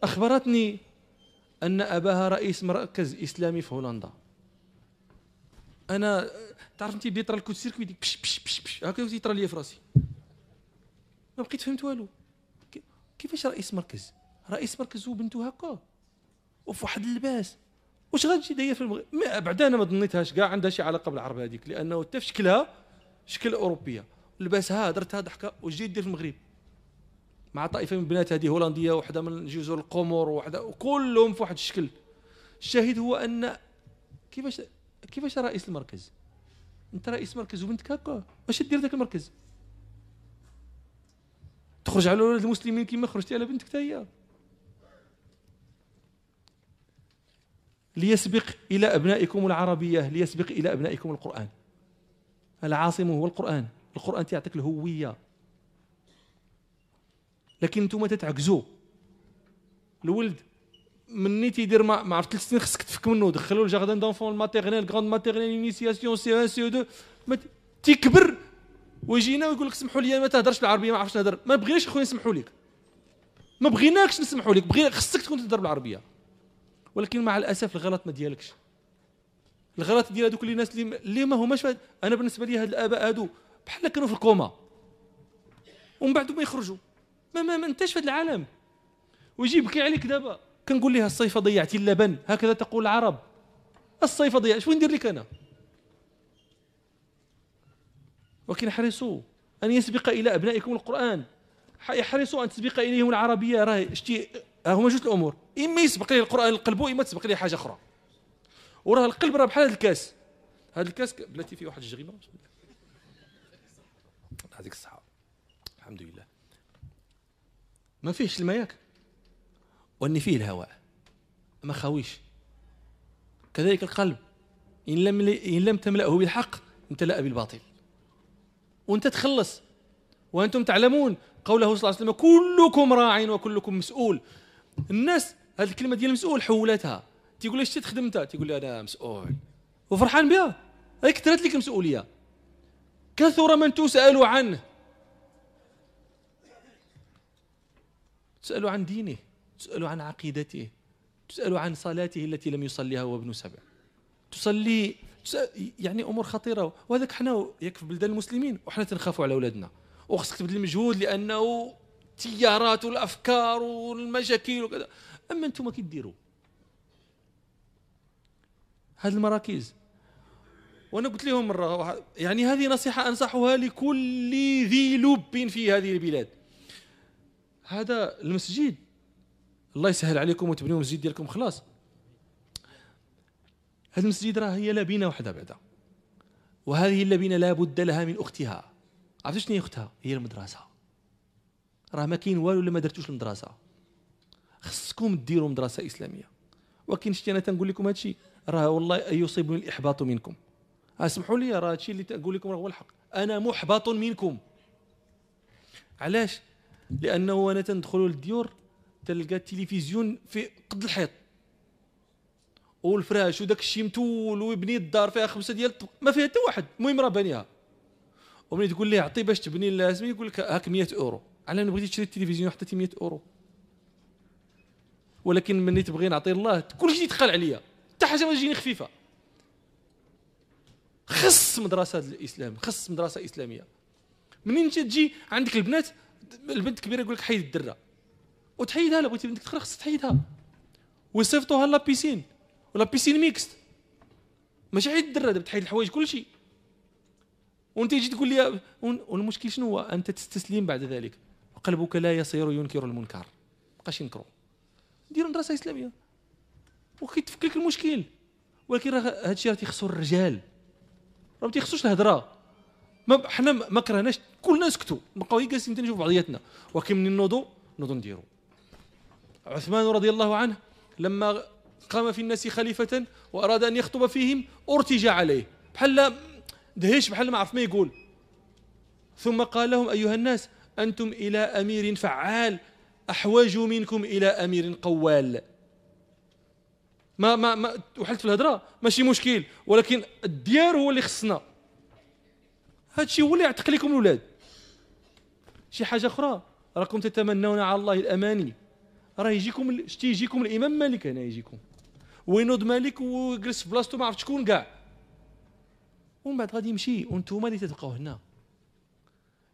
أخبرتني أن أباها رئيس مركز إسلامي في هولندا. أنا تعرف أنت بديت ترى الكود سيركوي بش بش بش بش. هكا يطرى لي في راسي. ما بقيت فهمت والو. كيفاش رئيس مركز؟ رئيس مركز وبنته هكا. وفي واحد اللباس. واش غتجي داير في المغرب؟ بعدا أنا ما ظنيتهاش. كاع عندها شي علاقة بالعرب هذيك. لأنه حتى في شكلها شكل أوروبية. لباسها درتها ضحكة وجيت دير في المغرب. مع طائفة من البنات هذه هولندية وحدة من جزر القمر وحدة وكلهم في واحد الشكل. الشاهد هو أن كيفاش كيفاش رئيس المركز؟ انت رئيس مركز وبنتك هكا اش دير ذاك المركز؟ تخرج على أولاد المسلمين كما خرجتي على بنتك هي. ليسبق إلى أبنائكم العربية ليسبق إلى أبنائكم القرآن. العاصم هو القرآن القرآن تعطيك الهوية. لكن أنتم تتعكزوا الولد مني تيدير ما, ما عرفت ثلاث سنين خصك تفك منه دخلوا ال jardin d'enfants ال maternelle grande maternelle initiation CE 1 CE 2 تيكبر ويجينا ويقول لك سمحوا لي ما تهدرش بالعربية ما عرفتش نهدر ما بغيناش خويا نسمحوا لك. ما بغيناكش نسمحوا لك. بغي خصك تكون تهدر بالعربية. ولكن مع الأسف الغلط ما ديالكش. الغلط ديال هذوك الناس اللي اللي ما هماش أنا بالنسبة لي هاد الآباء هادو بحال كانوا في الكوما. ومن بعد ما يخرجوا. ما ما, ما انتش في العالم. ويجي يبكي عليك دابا. كنقول لها الصيفه ضيعتي اللبن. هكذا تقول العرب. الصيفه ضيعت شو ندير لك أنا؟ ولكن احرصوا أن يسبق إلى أبنائكم القرآن. يحرصوا أن تسبق إليهم العربية. راه شتي هما جوج الأمور. إما يسبق لي القرآن القلب اما تسبق لي حاجة أخرى. وراه القلب راه بحال هذا الكاس. هذا الكاس بلاتي فيه واحد الجغيمه يعطيك الصحة. الحمد لله. ما فيهش الماء ياك وأني فيه الهواء. ما خاويش. كذلك القلب. إن لم إن لم تملأه بالحق امتلأ بالباطل. وأنت تخلص. وأنتم تعلمون قوله صلى الله عليه وسلم كلكم راع وكلكم مسؤول. الناس هذه الكلمة ديال المسؤول حولتها. تيقول اش تخدم أنت؟ تيقول لي أنا مسؤول. وفرحان بها. هي كثرت لك المسؤولية. كثر من تسأل عنه. تسأل عن دينه. تسأل عن عقيدته تسأل عن صلاته التي لم يصليها وهو ابن سبع. تصلي يعني أمور خطيرة. وهذاك حنا ياك في بلدان المسلمين وحنا تنخافوا على أولادنا. وخصك تبذل المجهود لأنه التيارات والأفكار والمشاكل وكذا. أما أنتم كي ديروا هذه المراكز. وأنا قلت لهم مرة يعني هذه نصيحة أنصحها لكل ذي لب في هذه البلاد. هذا المسجد. الله يسهل عليكم وتبنيوا المسجد ديالكم خلاص. هذا المسجد راه هي لبنه وحده بعدا. وهذه اللبنة لا بد لها من أختها. عرفتوا شنو هي أختها؟ هي المدرسة. راه ما كاين والو إلا ما درتوش المدرسة. خصكم ديروا مدرسة إسلامية. ولكن شتي أنا تنقول لكم هذا الشيء راه والله يصيبني الإحباط منكم. اسمحوا لي راه هادشي اللي تقول لكم راه هو الحق. أنا محبط منكم. علاش؟ لأنه أنا تندخلوا للديور تلقى التلفزيون في قد الحيط. والفراش وداك الشيء متول ويبني الدار فيها خمسة ديال ما فيها حتى واحد. المهم راه بانيها. وملي تقول ليه عطي باش تبني لازم يقول لك هاك 100 أورو. على ان بغيتي تشري التلفزيون حتى 100 أورو. ولكن مني تبغي نعطي الله كل شيء يتقال عليا. حتى حاجة ما تجيني خفيفة. خص مدرسة الإسلام خص مدرسة إسلامية. منين انت تجي عندك البنات؟ البنت كبيرة يقول لك حيد الدرة. وتحيدها لا بغيتي بنتك تقرا خصك تحيدها. ويصيفطوها لا piscine ولا piscine mixte. ماشي حيد الدرة دابا تحيد الحوايج كلشي وانت تجي تقول لي والمشكل شنو هو؟ أنت تستسلم بعد ذلك. قلبك لا يصير ينكر المنكر. بقاش ينكروا. ديروا مدرسه إسلامية. وكيتفك لك المشكل. ولكن راه هذا الشيء راه تيخصو الرجال. راه ما تيخصوش الهضرة. ما حنا ما كرهناش. كلنا نسكتوا نبقاو جالسين تنشوفوا بعضياتنا. ولكن من نوضوا نوضوا نديروا عثمان رضي الله عنه لما قام في الناس خليفة وأراد أن يخطب فيهم أرتجى عليه. بحال دهش بحال ما عرف ما يقول. ثم قال لهم أيها الناس أنتم إلى أمير فعال أحوج منكم إلى أمير قوال. ما ما ما وحلت في الهضره ماشي مشكل ولكن الديار هو اللي خصنا. هذا الشيء هو اللي يعتق لكم الأولاد. شي حاجة أخرى؟ راكم تتمنون على الله الأماني. راه يجيكم شتي يجيكم الإمام مالك هنا يجيكم. وينوض مالك ويجلس في بلاصتو ما عرفت شكون كاع. ومن بعد غادي يمشي وأنتم اللي تبقاو هنا.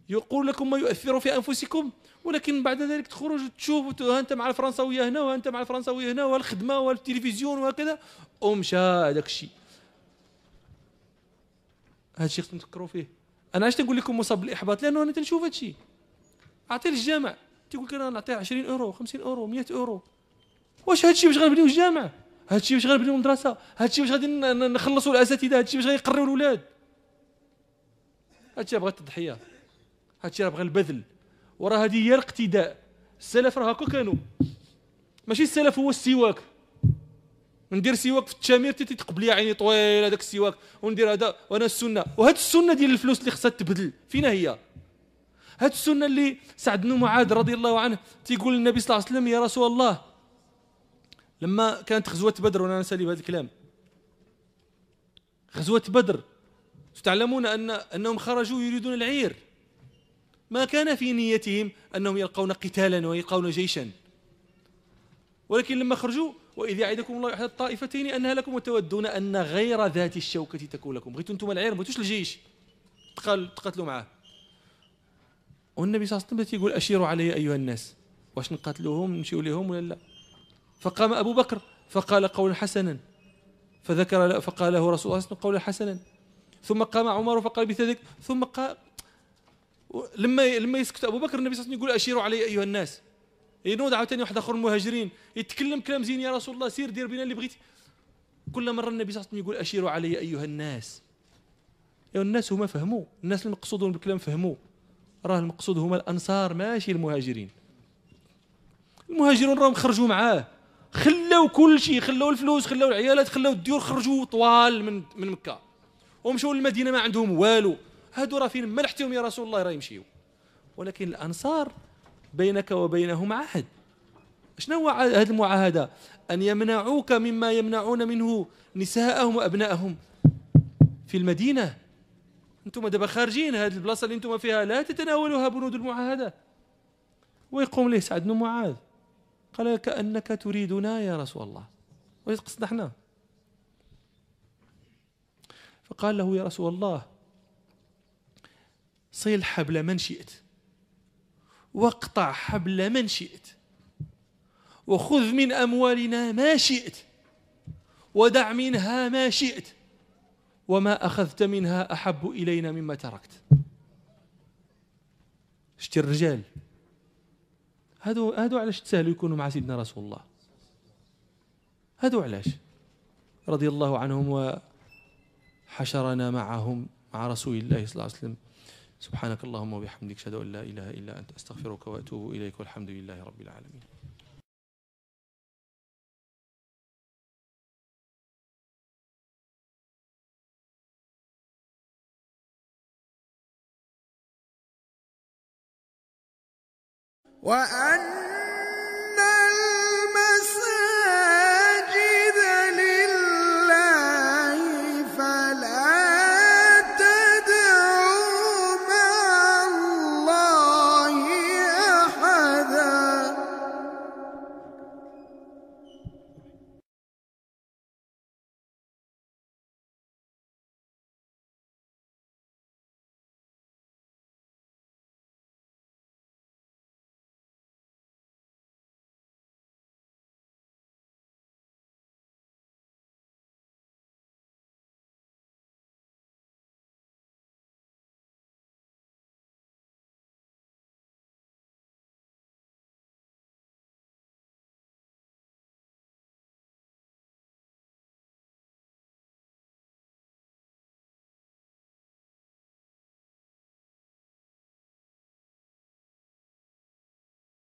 يقول لكم ما يؤثر في أنفسكم ولكن بعد ذلك تخرج تشوف أنت مع الفرنساوية هنا وها أنت مع الفرنساوية هنا والخدمه والتلفزيون وهكذا ومشى هذاك الشيء. هذا الشيء خصكم تفكروا فيه. أنا علاش تنقول لكم مصاب بالإحباط؟ لأنه أنا تنشوف هذا الشيء. اعطيه للجامع. تيقول لك أنا نعطيه 20 أورو 50 أورو 100 أورو. واش هذا الشيء باش غنبنيو الجامع؟ هذا الشيء باش غنبنيو المدرسة؟ هذا الشيء باش غادي نخلصوا الأساتذة؟ هذا الشيء باش غيقريو الأولاد؟ هذا الشيء بغى التضحيه هذا الشيء بغى البذل. وراه هذه هي الاقتداء. السلف راه هكا كانوا. ماشي السلف هو السواك. ندير سواك في التشامير تتقبل لي عيني طويل هذاك السواك. وندير هذا وأنا السنة. وهاد السنة ديال الفلوس اللي خصها تبدل فينا هي. هاد السنة اللي سعد بن معاذ رضي الله عنه تيقول للنبي صلى الله عليه وسلم يا رسول الله. لما كانت غزوة بدر وأنا نسالي بهذا الكلام. غزوة بدر تعلمون أن أنهم خرجوا يريدون العير. ما كان في نيتهم أنهم يلقون قتالا ويلقون جيشا. ولكن لما خرجوا وإذ يعدكم الله إحدى الطائفتين أنها لكم وتودون أن غير ذات الشوكة تكون لكم. بغيتوا أنتم العير بغيتوش الجيش. تقاتلوا معاه. والنبي صلى الله عليه وسلم يقول أشيروا علي أيها الناس. واش نقاتلوهم نمشيو لهم ولا لا؟ فقام أبو بكر فقال قولا حسنا. فذكر فقال له رسول الله صلى الله عليه وسلم قولا حسنا. ثم قام عمر فقال بذلك ثم قال لما لما يسكت أبو بكر النبي صلى الله عليه وسلم يقول أشيروا علي أيها الناس. ينوض عاوتاني واحد آخر المهاجرين يتكلم كلام زين يا رسول الله سير دير بنا اللي بغيتي. كل مرة النبي صلى الله عليه وسلم يقول أشيروا علي أيها الناس. الناس هما فهموا. الناس المقصودون بالكلام فهموا. راه المقصود هما الأنصار ماشي المهاجرين. المهاجرون راهم خرجوا معاه. خلاو كل شيء خلاو الفلوس خلاو العيالات خلاو الديور خرجوا طوال من من مكة. ومشوا للمدينة ما عندهم والو. هادو راه فين؟ منحتهم يا رسول الله راه يمشيو ولكن الأنصار بينك وبينهم عهد. شنو هو هذه المعاهدة؟ أن يمنعوك مما يمنعون منه نساءهم وأبنائهم في المدينة. أنتم دابا خارجين هذه البلاصة اللي أنتم فيها لا تتناولوها بنود المعاهدة. ويقوم له سعد بن معاذ. قال كأنك تريدنا يا رسول الله. ويقصد إحنا فقال له يا رسول الله صل حبل من شئت واقطع حبل من شئت وخذ من أموالنا ما شئت ودع منها ما شئت. وما أخذت منها أحب إلينا مما تركت. شتي الرجال. هادو هادو علاش تسهلوا يكونوا مع سيدنا رسول الله؟ هادو علاش؟ رضي الله عنهم وحشرنا معهم مع رسول الله صلى الله عليه وسلم. سبحانك اللهم وبحمدك أشهد أن لا إله إلا أنت أستغفرك وأتوب إليك والحمد لله رب العالمين. وأن